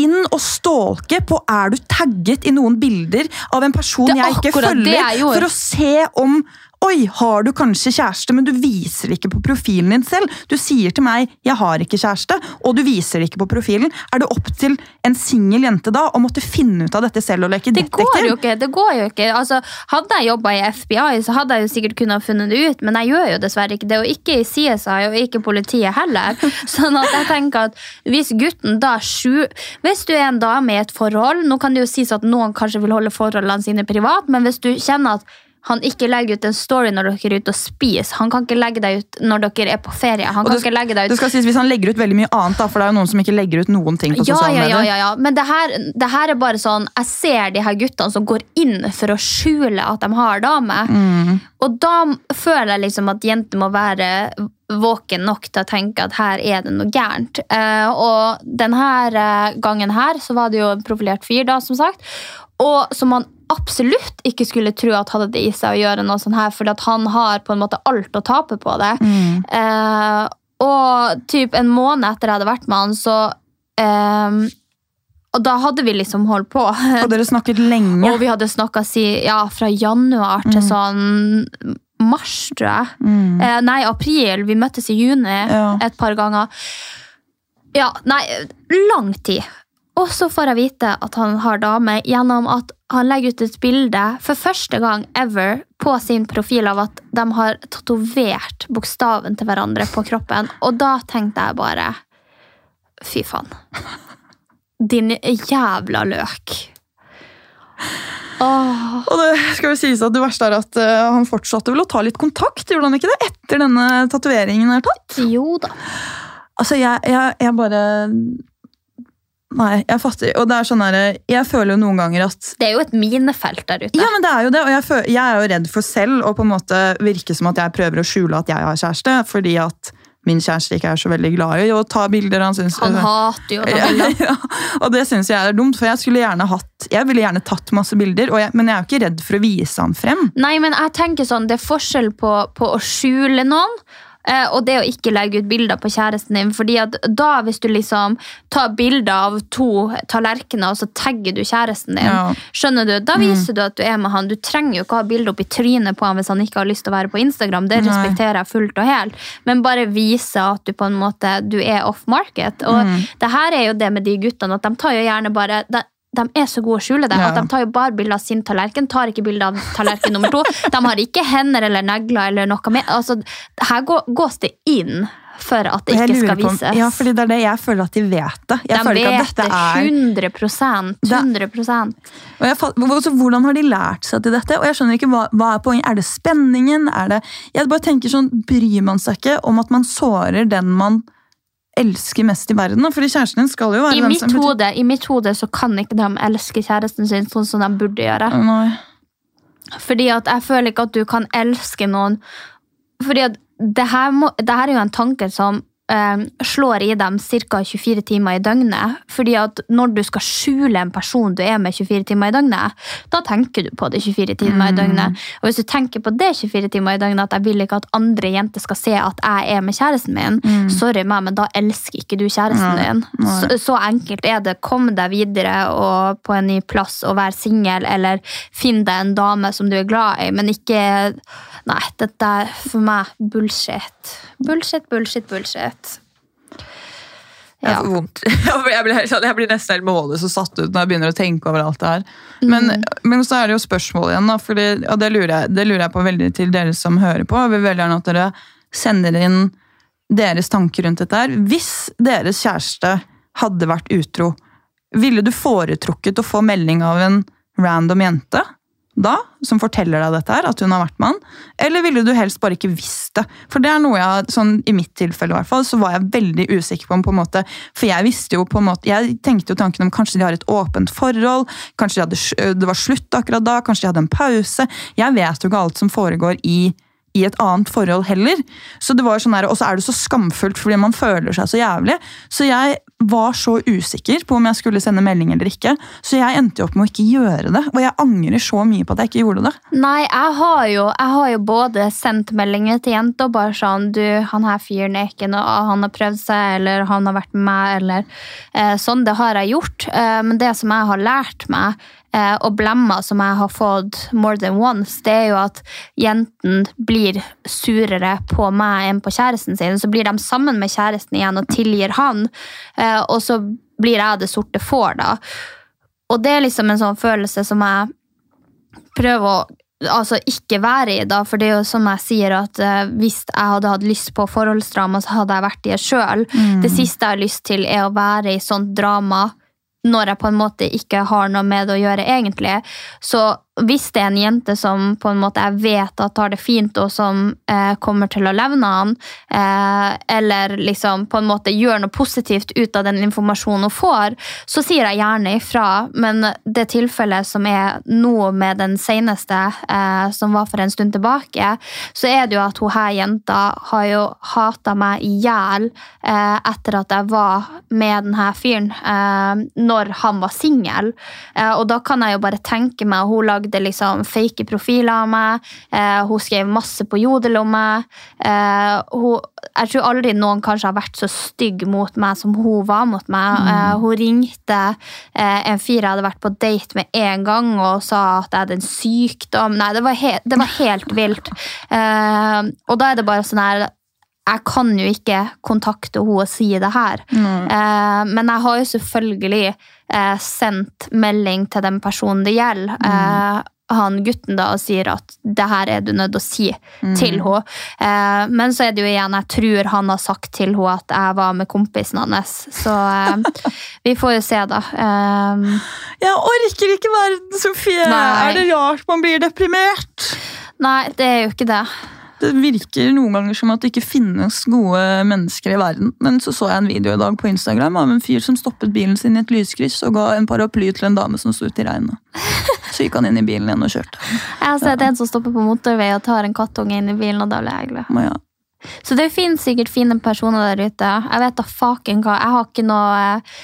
inn og stalke på er du tagget i noen bilder av en person er jeg ikke følger, for å se om Oi, har du kanskje kjæreste, men du viser det ikke på profilen din selv. Du sier til meg 'jeg har ikke kjæreste', og du viser det ikke på profilen. Er det opp til en singel jente da å måtte finne ut av dette selv og leke Det går jo ikke. det går jo ikke. Altså, hadde jeg jobba i FBI, så hadde jeg jo sikkert kunnet funnet det ut, men jeg gjør jo dessverre ikke det. Og ikke i CSI, og ikke politiet heller. Sånn at jeg tenker at hvis gutten da sju Hvis du er en dame i et forhold Nå kan det jo sies at noen kanskje vil holde forholdene sine privat, men hvis du kjenner at han ikke legger ut en story når dere er ute og spiser. Han kan ikke legge deg ut når dere er på ferie. Han kan det, ikke legge deg ut det skal sies Hvis han legger ut veldig mye annet, da, for det er jo noen som ikke legger ut noen ting på ja, sosiale ja, ja, medier. ja, ja. Men det her, det her er bare sånn Jeg ser de her guttene som går inn for å skjule at de har dame. Mm. Og da føler jeg liksom at jenter må være våken nok til å tenke at her er det noe gærent. Uh, og denne gangen her så var det jo en profilert fyr, da, som sagt. Og som man absolutt ikke skulle tro at hadde det i seg å gjøre noe sånn her, fordi at han har på en måte alt å tape på det. Mm. Eh, og typ en måned etter jeg hadde vært med han, så eh, Og da hadde vi liksom holdt på. Og dere snakket lenge. Og vi hadde snakka si, ja, fra januar til sånn mars, tror jeg. Mm. Eh, nei, april. Vi møttes i juni Ja. et par ganger. Ja, nei, lang tid. Og så får jeg vite at han har dame gjennom at han legger ut et bilde for første gang ever på sin profil av at de har tatovert bokstaven til hverandre på kroppen. Og da tenkte jeg bare Fy faen. Din jævla løk. Åh. Og det skal jo sies at det verste er at eh, han fortsatte vel å ta litt kontakt, gjorde han ikke det? Etter denne tatoveringen er tatt? Jo da. Altså, jeg, jeg, jeg bare Nei, jeg fatter Og det er sånn her, Jeg føler jo noen ganger at Det er jo et minefelt der ute. Ja, men det er jo det, og jeg, føler, jeg er jo redd for selv å på en måte virke som at jeg prøver å skjule at jeg har kjæreste, fordi at min kjæreste ikke er så veldig glad i å ta bilder. Han, synes, Han hater jo å ta bilder. ja, og det syns jeg er dumt, for jeg skulle gjerne hatt Jeg ville gjerne tatt masse bilder, jeg, men jeg er jo ikke redd for å vise han frem. Nei, men jeg tenker sånn, det er forskjell på, på å skjule noen, og det å ikke legge ut bilder på kjæresten din. fordi at da, hvis du liksom tar bilder av to tallerkener, og så tagger du kjæresten din, Ja. skjønner du, da viser du at du er med han. Du trenger jo ikke ha bilde oppi trynet på han hvis han ikke har lyst til å være på Instagram. Det respekterer jeg fullt og helt. Men bare vise at du på en måte du er off market. Og det her er jo det med de guttene, at de tar jo gjerne bare de, de er så gode å skjule det. Ja. At De tar jo bare bilde av sin tallerken, tar ikke bilde av tallerken nummer to. De har ikke hender eller negler eller noe mer. Altså, her gå- gås det inn for at det ikke skal på vises. Ja, fordi det er det jeg føler at de vet det. Jeg de vet det er 100 100 Og jeg altså, hvordan har de lært seg til dette? Og jeg skjønner ikke, hva, hva er poenget? Er det spenningen? Er det, jeg bare tenker sånn, Bryr man seg ikke om at man sårer den man elsker mest i verden? For Fordi kjæresten din skal jo være I den mitt, som hode, I mitt hode så kan ikke de elske kjæresten sin sånn som de burde gjøre. Nei. Fordi at jeg føler ikke at du kan elske noen Fordi at det her, må, det her er jo en tanke som slår i dem ca. 24 timer i døgnet. Fordi at når du skal skjule en person du er med 24 timer i døgnet, da tenker du på det 24 timer i døgnet. Og hvis du tenker på det 24 timer i døgnet, at jeg vil ikke at andre jenter skal se at jeg er med kjæresten min, sorry meg, men da elsker ikke du kjæresten din. Så, så enkelt er det. Kom deg videre og på en ny plass og vær singel, eller finn deg en dame som du er glad i, men ikke Nei, dette er for meg bullshit. Bullshit, bullshit, bullshit. Jeg Ja. får vondt. Jeg blir, sånn- jeg blir nesten helt målløs og satt ut når jeg begynner å tenke over alt det her. Men, men så er det jo spørsmålet igjen, da, fordi, og det lurer, jeg, det lurer jeg på veldig til dere som hører på. Jeg vil veldig gjerne at dere sender inn deres tanker rundt dette her. Hvis deres kjæreste hadde vært utro, ville du foretrukket å få melding av en random jente? Da, som forteller deg dette her, at hun har vært med han? Eller ville du helst bare ikke visst det? For det er noe jeg, sånn i mitt tilfelle i hvert fall, så var jeg veldig usikker på om på en måte, For jeg visste jo på en måte, jeg tenkte jo tanken om kanskje de har et åpent forhold, kanskje de hadde, det var slutt akkurat da, kanskje de hadde en pause. Jeg vet jo ikke alt som foregår i i et annet forhold heller. Så det var sånn her, Og så er det så skamfullt fordi man føler seg så jævlig. Så jeg var så usikker på om jeg skulle sende melding eller ikke. Så jeg endte opp med å ikke gjøre det. Og jeg angrer så mye på at jeg ikke gjorde det. Nei, jeg har jo, jeg har jo både sendt meldinger til jenter og bare sånn Du, han her fyren er ikke noe Han har prøvd seg, eller han har vært med meg, eller eh, sånn. Det har jeg gjort. Eh, men det som jeg har lært meg, og blemmer som jeg har fått more than once, det er jo at jenten blir surere på meg enn på kjæresten sin. Så blir de sammen med kjæresten igjen og tilgir han, eh, og så blir jeg det sorte får, da. Og det er liksom en sånn følelse som jeg prøver å altså ikke være i, da, for det er jo som jeg sier at eh, hvis jeg hadde hatt lyst på forholdsdrama, så hadde jeg vært i det sjøl. Det siste jeg har lyst til, er å være i sånt drama når jeg på en måte ikke har noe med det å gjøre egentlig. Så hvis det er en jente som på en måte jeg vet at har det fint, og som eh, kommer til å levne han, eh, eller liksom på en måte gjør noe positivt ut av den informasjonen hun får, så sier jeg gjerne ifra. Men det tilfellet som er nå med den seneste, eh, som var for en stund tilbake, så er det jo at hun her jenta har jo hata meg i hjel eh, etter at jeg var med denne fyren, eh, når han var singel. Eh, og da kan jeg jo bare tenke meg, hun lagde liksom fake profiler av meg, eh, hun skrev masse på jodel om meg. Eh, hun, jeg tror aldri noen kanskje har vært så stygg mot meg som hun var mot meg. Eh, hun ringte eh, en fyr jeg hadde vært på date med en gang og sa at jeg hadde en sykdom. Nei, det var, he det var helt vilt. Eh, og da er det bare sånn her jeg kan jo ikke kontakte henne og si det her. Eh, men jeg har jo selvfølgelig eh, sendt melding til den personen det gjelder. Eh, han gutten da og sier at det her er du nødt til å si til henne. Eh, men så er det jo igjen, jeg tror han har sagt til henne at jeg var med kompisen hans. Så eh, vi får jo se, da. Jeg orker ikke verden, Sofie! Nei. Er det rart man blir deprimert? nei, det er jo ikke det. Det virker noen ganger som at det ikke finnes gode mennesker i verden. Men så så jeg en video i dag på Instagram av en fyr som stoppet bilen sin i et lyskryss og ga en paraply til en dame som sto ute i regnet. Så gikk han inn i bilen igjen og kjørte. Jeg har sett en som stopper på motorvei og tar en kattunge inn i bilen, og da blir jeg glad. Men ja. Så det finnes sikkert fine personer der ute. Jeg vet da faken hva. Jeg har ikke noe eh,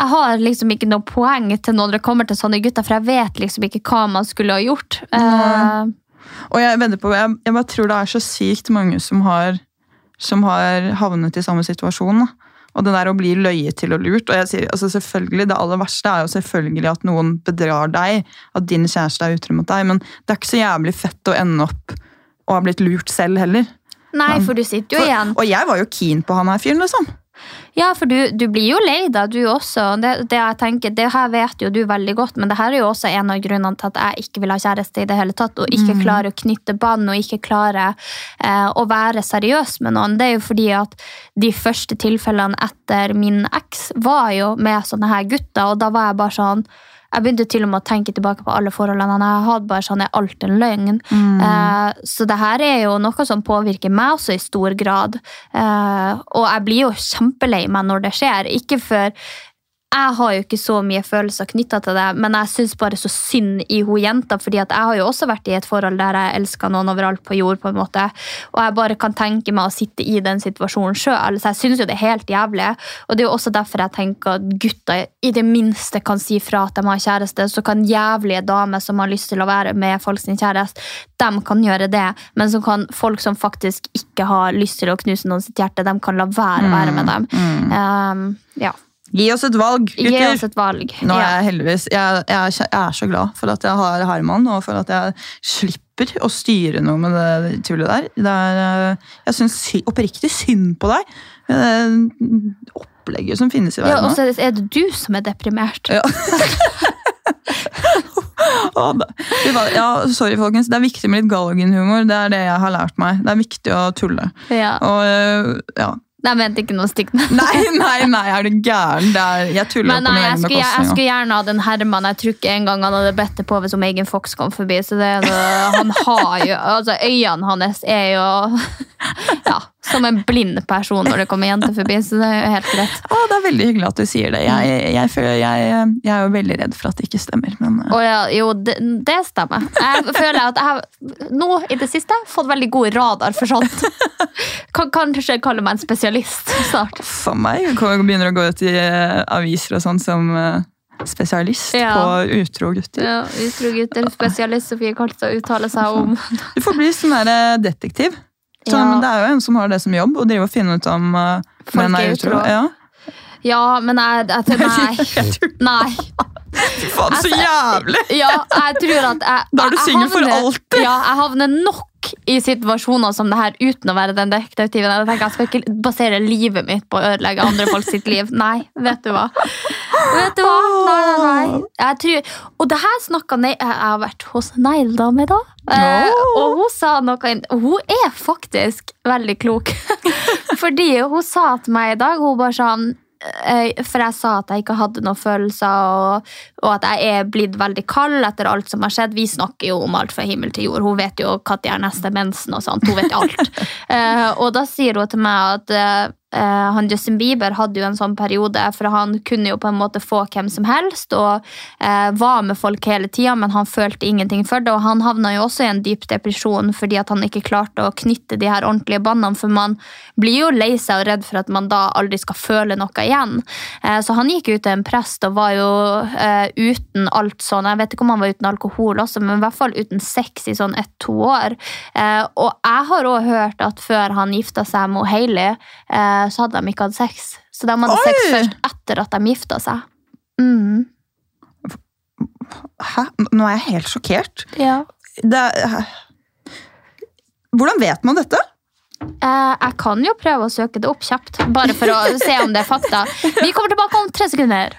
jeg har liksom ikke noe poeng til når det kommer til sånne gutter, for jeg vet liksom ikke hva man skulle ha gjort. Eh, Og jeg, venter på, jeg, jeg bare tror det er så sykt mange som har, som har havnet i samme situasjon. Og det der å bli løyet til og lurt. Og jeg sier, altså selvfølgelig, Det aller verste er jo selvfølgelig at noen bedrar deg, at din kjæreste er utro mot deg, men det er ikke så jævlig fett å ende opp og ha blitt lurt selv heller. nei, for du sitter jo For, igjen. og jeg var jo keen på han her fyren, liksom. Ja, for du, du blir jo lei deg, du også. Det, det jeg tenker, det her vet jo du veldig godt, men det her er jo også en av grunnene til at jeg ikke vil ha kjæreste i det hele tatt, og ikke klarer å knytte bånd, og ikke klarer eh, å være seriøs med noen. Det er jo fordi at de første tilfellene etter min eks var jo med sånne her gutter, og da var jeg bare sånn jeg begynte til og med å tenke tilbake på alle forholdene jeg har hatt. bare sånn, Er alt en løgn? Eh, så det her er jo noe som påvirker meg også i stor grad. Eh, og jeg blir jo kjempelei meg når det skjer. Ikke for jeg har jo ikke så mye følelser knytta til det, men jeg syns bare så synd i hun jenta. fordi at jeg har jo også vært i et forhold der jeg elska noen overalt på jord. på en måte, Og jeg bare kan tenke meg å sitte i den situasjonen sjøl. Så jeg syns jo det er helt jævlig. Og det er jo også derfor jeg tenker at gutter i det minste kan si fra at de har kjæreste. Så kan jævlige damer som har lyst til å være med folk sin kjæreste, de kan gjøre det. Men så kan folk som faktisk ikke har lyst til å knuse noen sitt hjerte, de kan la være å være med dem. Um, ja. Gi oss et valg, Gi gutter! oss et valg. Nå er Ja. jeg heldigvis jeg, jeg, er, jeg er så glad for at jeg har Herman, og for at jeg slipper å styre noe med det tullet der. Det er, eh, jeg syns oppriktig synd på deg. Det opplegget som finnes i Ja, verden og nå. så er det du som er deprimert. Ja. Ja, sorry, folkens. Det er viktig med litt galgenhumor. Det er det jeg har lært meg. Det er viktig å tulle. Ja. Og, øh, ja. Jeg mente ikke noe stygt. Nei, nei, nei, er du gæren? Jeg tuller Men på nei, min jeg egen skulle, jeg, bekostning. skulle gjerne hatt en Herman. Jeg tror ikke engang han hadde bedt det på hvis Megan Fox kom forbi. Så det, er han har jo, altså Øynene hans er jo ja, som en blind person når det kommer jenter forbi. Så det er jo helt greit. Å, det er veldig hyggelig at du sier det. Jeg, jeg, føler, jeg, jeg er jo veldig redd for at det ikke stemmer. Men øh, ja, jo, det, det stemmer. Jeg føler at jeg har nå i det siste fått veldig god radar for sånt. Kan kanskje kalle meg en spesialist snart. for meg jeg begynner å gå ut i øh, aviser og sånn som øh, spesialist Ja. på utro gutter. Ja, Utro gutter, spesialist Sofie Karlstad uttaler seg om Du får bli sånn detektiv. Så, Ja. men Det er jo en som har det som jobb, og driver og finner ut om uh, Folk er utro. Ja. Ja, men jeg, jeg, nei. nei. Faen, så Altså, jævlig! Ja, jeg tror at jeg, Da er du singel for alltid. Ja, jeg havner nok i situasjoner som det her uten å være den detektiven. Jeg tenker jeg skal ikke basere livet mitt på å ødelegge andre folk sitt liv. Nei, vet du hva. Vet du hva? Nei, nei, nei. Tror, og det her snakka Jeg har vært hos Neilda med da. Eh, og hun sa noe og Hun er faktisk veldig klok. Fordi hun sa til meg i dag Hun bare sånn For jeg sa at jeg ikke hadde noen følelser, og, og at jeg er blitt veldig kald etter alt som har skjedd. Vi snakker jo om alt fra himmel til jord. Hun vet jo når er neste mensen og sånt. Hun vet alt. Eh, og da sier hun til meg at eh, han Justin Bieber hadde jo en sånn periode, for han kunne jo på en måte få hvem som helst, og uh, var med folk hele tida, men han følte ingenting for det. Og han havna jo også i en dyp depresjon fordi at han ikke klarte å knytte de her ordentlige båndene, for man blir jo lei seg og redd for at man da aldri skal føle noe igjen. Uh, så han gikk ut til en prest og var jo uten alt sånn, jeg vet ikke om han var uten alkohol også, men i hvert fall uten sex i sånn ett-to år. Og jeg har også hørt at før han gifta seg med Hailey, så hadde de ikke hatt sex. Så de hadde sex først etter at de gifta seg. Mm. Hæ? Nå er jeg helt sjokkert. Ja. Det hvordan vet man dette? Eh, jeg kan jo prøve å søke det opp kjapt, bare for å se om det er fakta. Vi kommer tilbake om tre sekunder.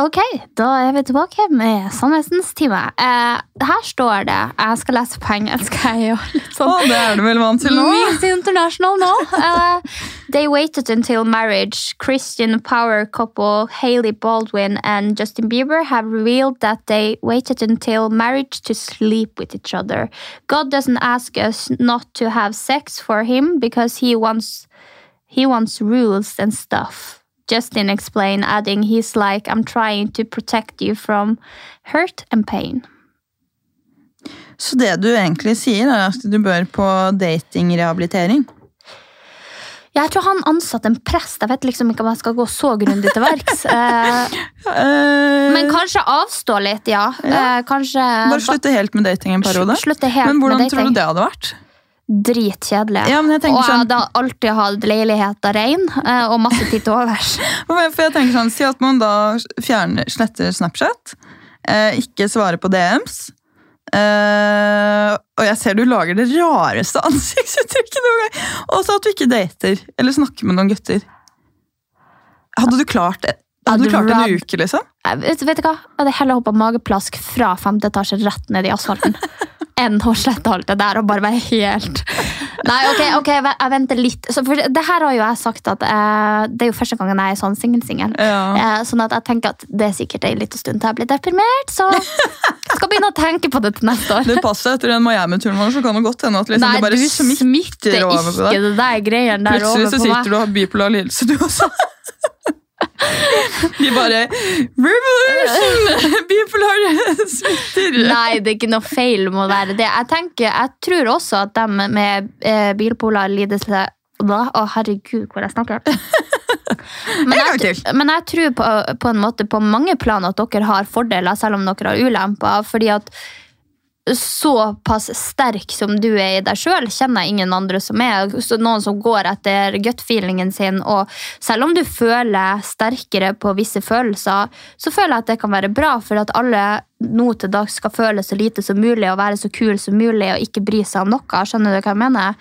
Ok, da er vi tilbake med Sannhetens time. Eh, her står det Jeg skal lese på engelsk. Jeg er litt Å, sånn det er du vel vant til nå? Miss International nå. Eh, they waited until marriage. Christian power couple Hailey Baldwin and Justin Bieber have revealed that they waited until marriage to sleep with each other. God doesn't ask us not to have sex for him because he wants he wants rules and stuff. Justin explained, adding, he's like, I'm trying to protect you from hurt and pain. Så det du egentlig sier, er at du bør på datingrehabilitering? Jeg tror han ansatte en prest. Jeg vet liksom ikke om jeg skal gå så grundig til verks. Eh, Eh, Men kanskje avstå litt, ja. Eh, kanskje Bare slutte helt med dating en periode? Slutte helt Men hvordan med tror du det hadde vært? Dritkjedelig. Ja, og tenker jeg sånn, hadde alltid hatt leiligheta rein eh, og masse tid til overs. for jeg tenker sånn, Si at man da fjerner, sletter Snapchat, eh, ikke svarer på DMs, Uh, og jeg ser du lager det rareste ansiktsuttrykket noen gang, og så at du ikke dater eller snakker med noen gutter. Hadde du klart det? Hadde du klart en uke, liksom? Jeg Vet, vet du hva? Jeg hadde heller hoppa mageplask fra femte etasje rett ned i asfalten. enn å slette alt det der og bare være helt Nei, ok, ok, jeg venter litt. Så for det her har jo jeg sagt at eh, det er jo første gangen jeg er sånn singel-singel. Ja. Eh, sånn at jeg tenker at det er sikkert en liten stund til jeg blir deprimert, så jeg skal begynne å tenke på det til neste år. Det passer etter den Miami-turen vår, så kan det godt hende at liksom, Nei, det bare smitter, over på ikke deg. det der greiene der Plutselig over så sitter du og har bipolar lidelse, du også. De bare Revolution! Bipolar smitter. Nei, det er ikke noe feil med å være det. Jeg tenker, jeg tror også at de med eh, bipolar lidelse? Å, herregud, hvor jeg snakker. Men jeg, men jeg tror på, på en måte på mange plan at dere har fordeler, selv om dere har ulemper. fordi at såpass sterk som du er i deg sjøl, kjenner jeg ingen andre som er. Noen som går etter gut-feelingen sin. Og selv om du føler sterkere på visse følelser, så føler jeg at det kan være bra, for at alle nå til dags skal føle så lite som mulig og være så kul som mulig og ikke bry seg om noe. Skjønner du hva jeg mener?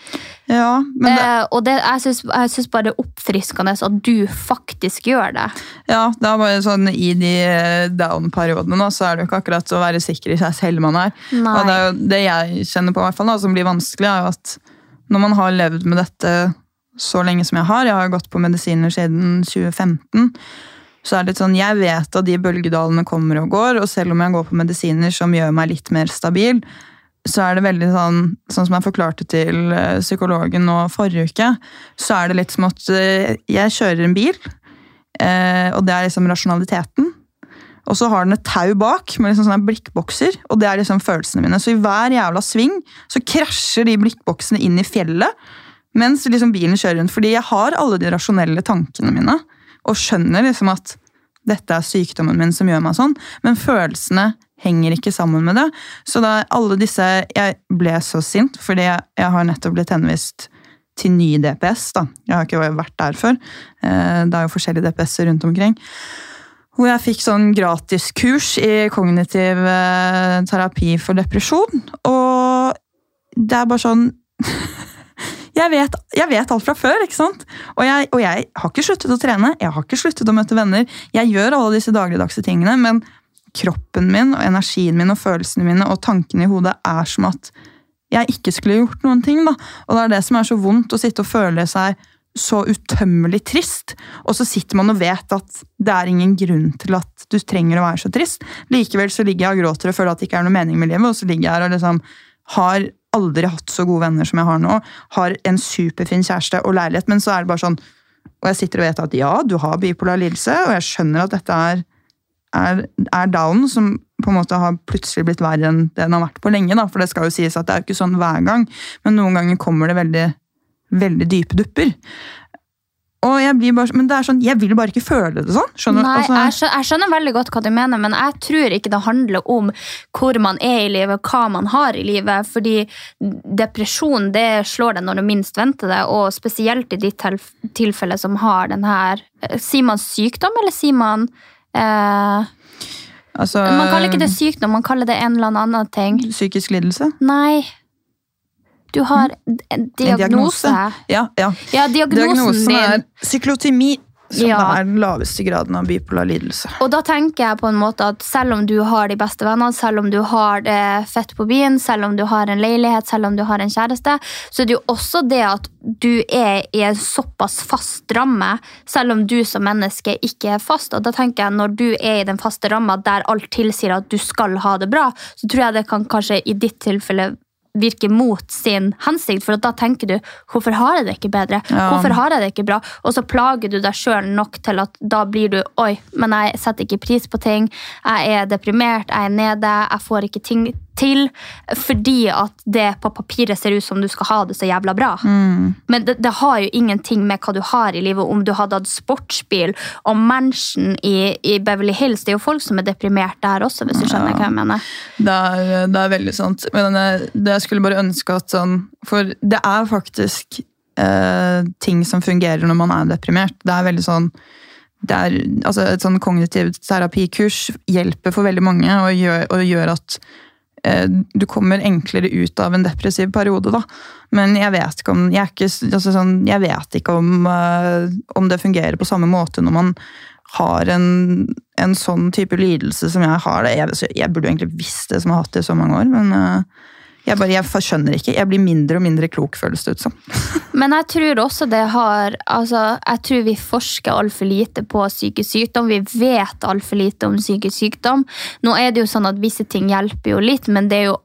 Ja, men det, eh, og det, jeg syns- bare det er oppfriskende at du faktisk gjør det. ja, det er bare sånn I de eh, down-periodene så er det jo ikke akkurat å være sikker i seg selv man er. Nei. Og det, er jo, det jeg kjenner på, i hvert fall, da, som blir vanskelig, er jo at når man har levd med dette så lenge som jeg har, jeg har gått på medisiner siden 2015, så er det sånn, jeg vet at de bølgedalene kommer og går, og selv om jeg går på medisiner som gjør meg litt mer stabil, så er det veldig sånn, sånn som jeg forklarte til eh, psykologen nå forrige uke, så er det litt som at eh, jeg kjører en bil, eh, og det er liksom rasjonaliteten, og så har den et tau bak med liksom sånne blikkbokser, og det er liksom følelsene mine. Så i hver jævla sving så krasjer de blikkboksene inn i fjellet, mens liksom bilen kjører rundt. Fordi jeg har alle de rasjonelle tankene mine, og skjønner liksom at dette er sykdommen min som gjør meg sånn, men følelsene henger ikke sammen med det. Så da alle disse Jeg ble så sint, fordi jeg, jeg har nettopp blitt henvist til ny DPS. da. Jeg har ikke vært der før. Eh, Det er jo forskjellige DPS-er rundt omkring. Hvor jeg fikk sånn gratiskurs i kognitiv eh, terapi for depresjon. Og det er bare sånn jeg vet, jeg vet alt fra før, ikke sant? Og jeg, og jeg har ikke sluttet å trene, jeg har ikke sluttet å møte venner. Jeg gjør alle disse dagligdagse tingene, men kroppen min og energien min og følelsene mine og tankene i hodet er som at jeg ikke skulle gjort noen ting. da. Og det er det som er så vondt, å sitte og føle seg så utømmelig trist. Og så sitter man og vet at det er ingen grunn til at du trenger å være så trist. Likevel så ligger jeg og gråter og føler at det ikke er noe mening med livet, og så ligger jeg her og liksom har aldri hatt så gode venner som jeg har nå. Har en superfin kjæreste og leilighet, men så er det bare sånn Og jeg sitter og vet at ja, du har bipolar lidelse, og jeg skjønner at dette er, er, er down, som på en måte har plutselig blitt verre enn det den har vært på lenge. da, For det skal jo sies at det er jo ikke sånn hver gang, men noen ganger kommer det veldig, veldig dype dupper. Og jeg blir bare, Men det er sånn, jeg vil bare ikke føle det sånn. skjønner? Nei, Altså- jeg, skjønner, jeg skjønner veldig godt hva du mener, men jeg tror ikke det handler om hvor man er i livet, hva man har i livet. Fordi depresjon det slår deg når du minst venter det, og spesielt i ditt tilf- tilfelle som har den her eh, Sier man sykdom, eller sier man eh, altså, Man kaller ikke det sykdom, man kaller det en eller annen ting. Psykisk lidelse? Nei. Du har en En diagnose. Ja, ja. Ja, diagnosen Diagnosen er syklotemi, som Ja. er den laveste graden av bipolar lidelse. Og da tenker jeg på en måte at selv om du har de beste vennene, selv om du har det fett på byen, selv om du har en leilighet, selv om du har en kjæreste, så er det jo også det at du er i en såpass fast ramme, selv om du som menneske ikke er fast. Og da tenker jeg når du er i den faste ramma der alt tilsier at du skal ha det bra, så tror jeg det kan kanskje i ditt tilfelle virke mot sin hensikt, for da tenker du hvorfor har jeg det ikke bedre? Ja. Hvorfor har jeg det ikke bra? Og så plager du deg sjøl nok til at da blir du oi, men jeg setter ikke pris på ting. Jeg er deprimert, jeg er nede, jeg får ikke ting til. Fordi at det på papiret ser ut som du skal ha det så jævla bra. Men det, det har jo ingenting med hva du har i livet. Om du hadde hatt sportsbil og mansion i, i Beverly Hills. Det er jo folk som er deprimert der også, hvis du skjønner hva jeg mener. Det er, det er veldig sant. Men det jeg skulle bare ønske at sånn For det er faktisk eh, ting som fungerer når man er deprimert. Det er veldig sånn det er, altså Et sånn kognitivt terapikurs hjelper for veldig mange og gjør, og gjør at du kommer enklere ut av en depressiv periode, da. Men jeg vet ikke om jeg, ikke, altså sånn, jeg vet ikke om, eh, om det fungerer på samme måte når man har en, en sånn type lidelse som jeg har. Jeg, jeg burde egentlig visst det som har hatt det i så mange år, men eh, jeg, bare, jeg skjønner ikke. Jeg blir mindre og mindre klok, føles det ut som. Men jeg tror også det har altså, Jeg tror vi forsker altfor lite på psykisk sykdom. Vi vet altfor lite om psykisk sykdom. Nå er det jo sånn at visse ting hjelper jo litt, men det er jo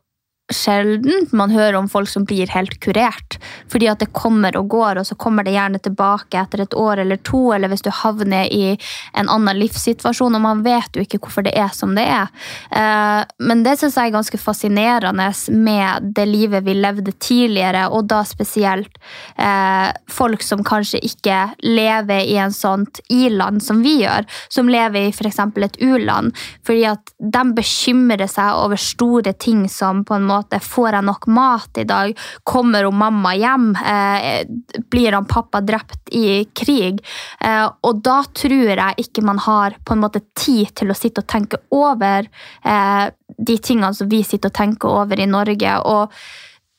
sjelden man hører om folk som blir helt kurert. Fordi at det kommer og går, og så kommer det gjerne tilbake etter et år eller to, eller hvis du havner i en annen livssituasjon, og man vet jo ikke hvorfor det er som det er. Eh, men det syns jeg er ganske fascinerende med det livet vi levde tidligere, og da spesielt eh, folk som kanskje ikke lever i en sånt i-land som vi gjør, som lever i f.eks. et u-land, fordi at de bekymrer seg over store ting som på en måte måte Får jeg nok mat i dag? Kommer hun mamma hjem? Eh, blir han pappa drept i krig? Eh, og da tror jeg ikke man har på en måte tid til å sitte og tenke over eh, de tingene som vi sitter og tenker over i Norge. Og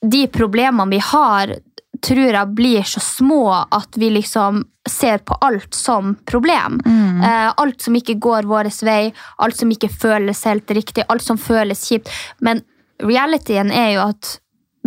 de problemene vi har, tror jeg blir så små at vi liksom ser på alt som problem. Mm. Eh, alt som ikke går vår vei, alt som ikke føles helt riktig, alt som føles kjipt. Men realityen er jo at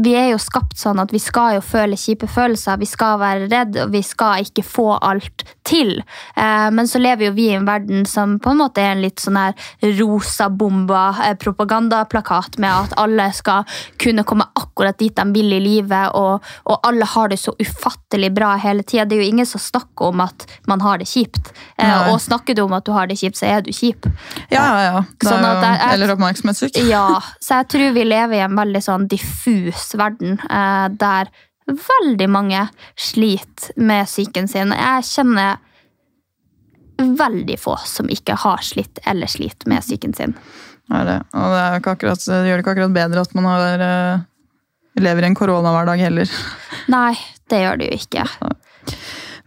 vi er jo skapt sånn at vi skal jo føle kjipe følelser, vi skal være redde, og vi skal ikke få alt til. Eh, men så lever jo vi i en verden som på en måte er en litt sånn her rosa-bomba eh, propagandaplakat med at alle skal kunne komme akkurat dit de vil i livet, og, og alle har det så ufattelig bra hele tida. Det er jo ingen som snakker om at man har det kjipt. Eh, Nei. Og snakker du om at du har det kjipt, så er du kjip. Ja, ja, ja. Sånn er, eller oppmerksomhetssyk. Ja, så jeg tror vi lever i en veldig sånn diffus verden eh, der veldig mange sliter med psyken sin. Jeg kjenner veldig få som ikke har slitt eller sliter med psyken sin. Er det. Og det, akkurat, det, gjør det ikke akkurat bedre at man har, uh, lever i en koronahverdag heller. Nei, det gjør det jo ikke.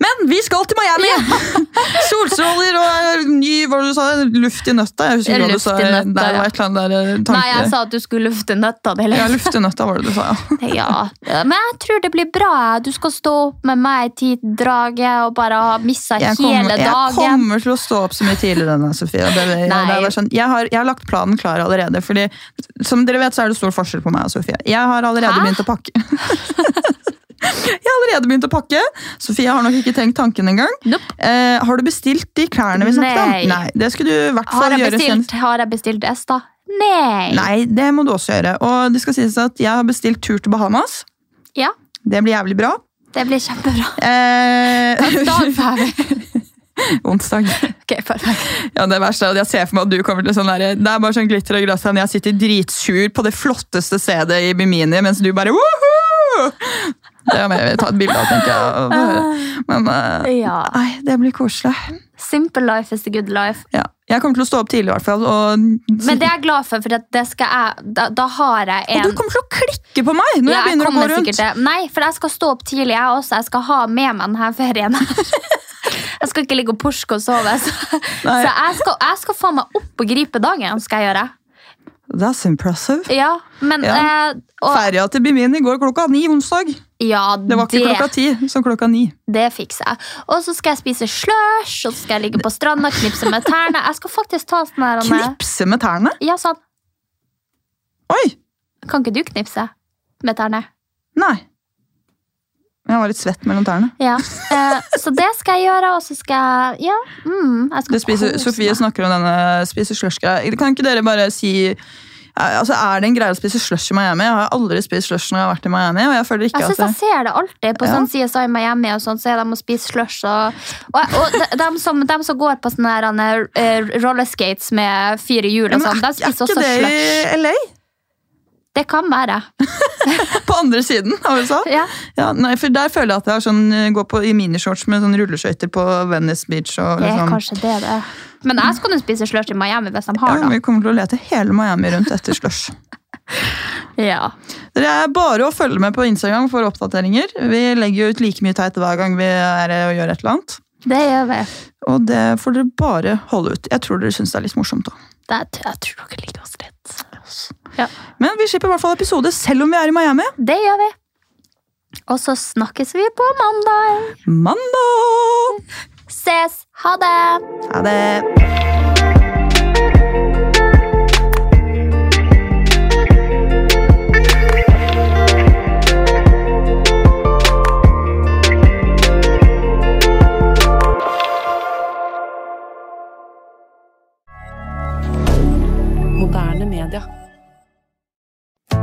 Men vi skal til Miami! Ja. Solstråler og ny hva du sa, luft i nøtta. Jeg husker ikke hva du sa. der, eh, Nei, jeg sa at du skulle lufte nøtta. Det ja, lufte nøtta var det du sa, ja. ja. Men jeg tror det blir bra. Du skal stå opp med meg i tiddraget og bare ha missa hele dagen. Jeg kommer til å stå opp så mye tidligere enn deg, Sofie. Det, det, det sånn, jeg, har, jeg, har, lagt planen klar allerede. fordi som dere vet, så er det stor forskjell på meg og Sofie. Jeg har allerede Hæ? begynt å pakke. Jeg har allerede begynt å pakke. Sofie har nok ikke tenkt tanken engang. Nope. Eh, har du bestilt de klærne vi snakket om? Nei. Det skulle du i hvert fall gjøre. Bestilt, har jeg bestilt S, da? Nei. Nei, det må du også gjøre. Og det skal sies at jeg har bestilt tur til Bahamas. Ja. Det blir jævlig bra. Det blir kjempebra. Eh... Dag Onsdag. Ok, perfekt. Ja, Det verste er at jeg ser for meg at du kommer til sånn der, Det er bare sånn glitter og gress. Jeg sitter dritsur på det flotteste stedet i Bimini, mens du bare Woohoo! Det må jeg ta et bilde av, tenker jeg. Men uh, ja. nei, det blir koselig. Simple life is the good life. Ja. Jeg kommer til å stå opp tidlig. i hvert fall. Og... Men det er jeg glad for, for jeg, da, da, har jeg en Og du kommer til å klikke på meg når ja, jeg begynner jeg å gå rundt! Til. Nei, for jeg skal stå opp tidlig, jeg også. Jeg skal ha med meg denne ferien. jeg skal ikke ligge og porske og sove. Så, så jeg, skal, jeg skal få meg opp og gripe dagen. skal jeg gjøre. That's impressive. Ja, men... Ja. Eh, og... Ferja til Bimini går klokka ni onsdag. Ja, det var ikke det, klokka ti, så klokka ni. Det fikser jeg. Og så skal jeg spise slush, og så skal jeg ligge på stranda og knipse med tærne. Jeg skal faktisk ta sånn her Knipse med tærne? Ja, sånn. Oi! Kan ikke du knipse med tærne? Nei. Jeg var litt svett mellom tærne. Ja, eh, Så det skal jeg gjøre, og så skal jeg Ja. Mm, jeg skal spiser, Sofie snakker om denne spiser slush-greia. Kan ikke dere bare si Altså, Er det en greie å spise slush i Miami? Jeg har aldri spist slush når jeg har vært i Miami. og Jeg føler ikke jeg synes at jeg ser det alltid på ja. sånn CSI Miami, og sånn, så er de og spiser slush. Og, og, og de, de, som, de, som, går på sånne her, uh, rollerskates med fire hjul, og sånn, de spiser også slush. Er ikke det i LA? Det kan være. på andre siden av USA? Ja. ja. nei, for Der føler jeg at jeg har sånn, eh, går på, i minishorts med sånn rulleskøyter på Venice Beach. Og, det er liksom. kanskje det det Men jeg skal jo spise slush i Miami hvis de har det. ja, Vi kommer til å lete hele Miami rundt etter slush. ja. Det er bare å følge med på Instagram for oppdateringer. Vi legger jo ut like mye teit hver gang vi er og gjør et eller annet. Det gjør vi. Og det får dere bare holde ut. Jeg tror dere syns det er litt morsomt. da. Jeg tror dere liker oss litt. Ja. Men vi slipper i hvert fall episode selv om vi er i Miami. Det gjør vi. Og så snakkes vi på mandag. Mandag! Ses. Ha det. Ha det.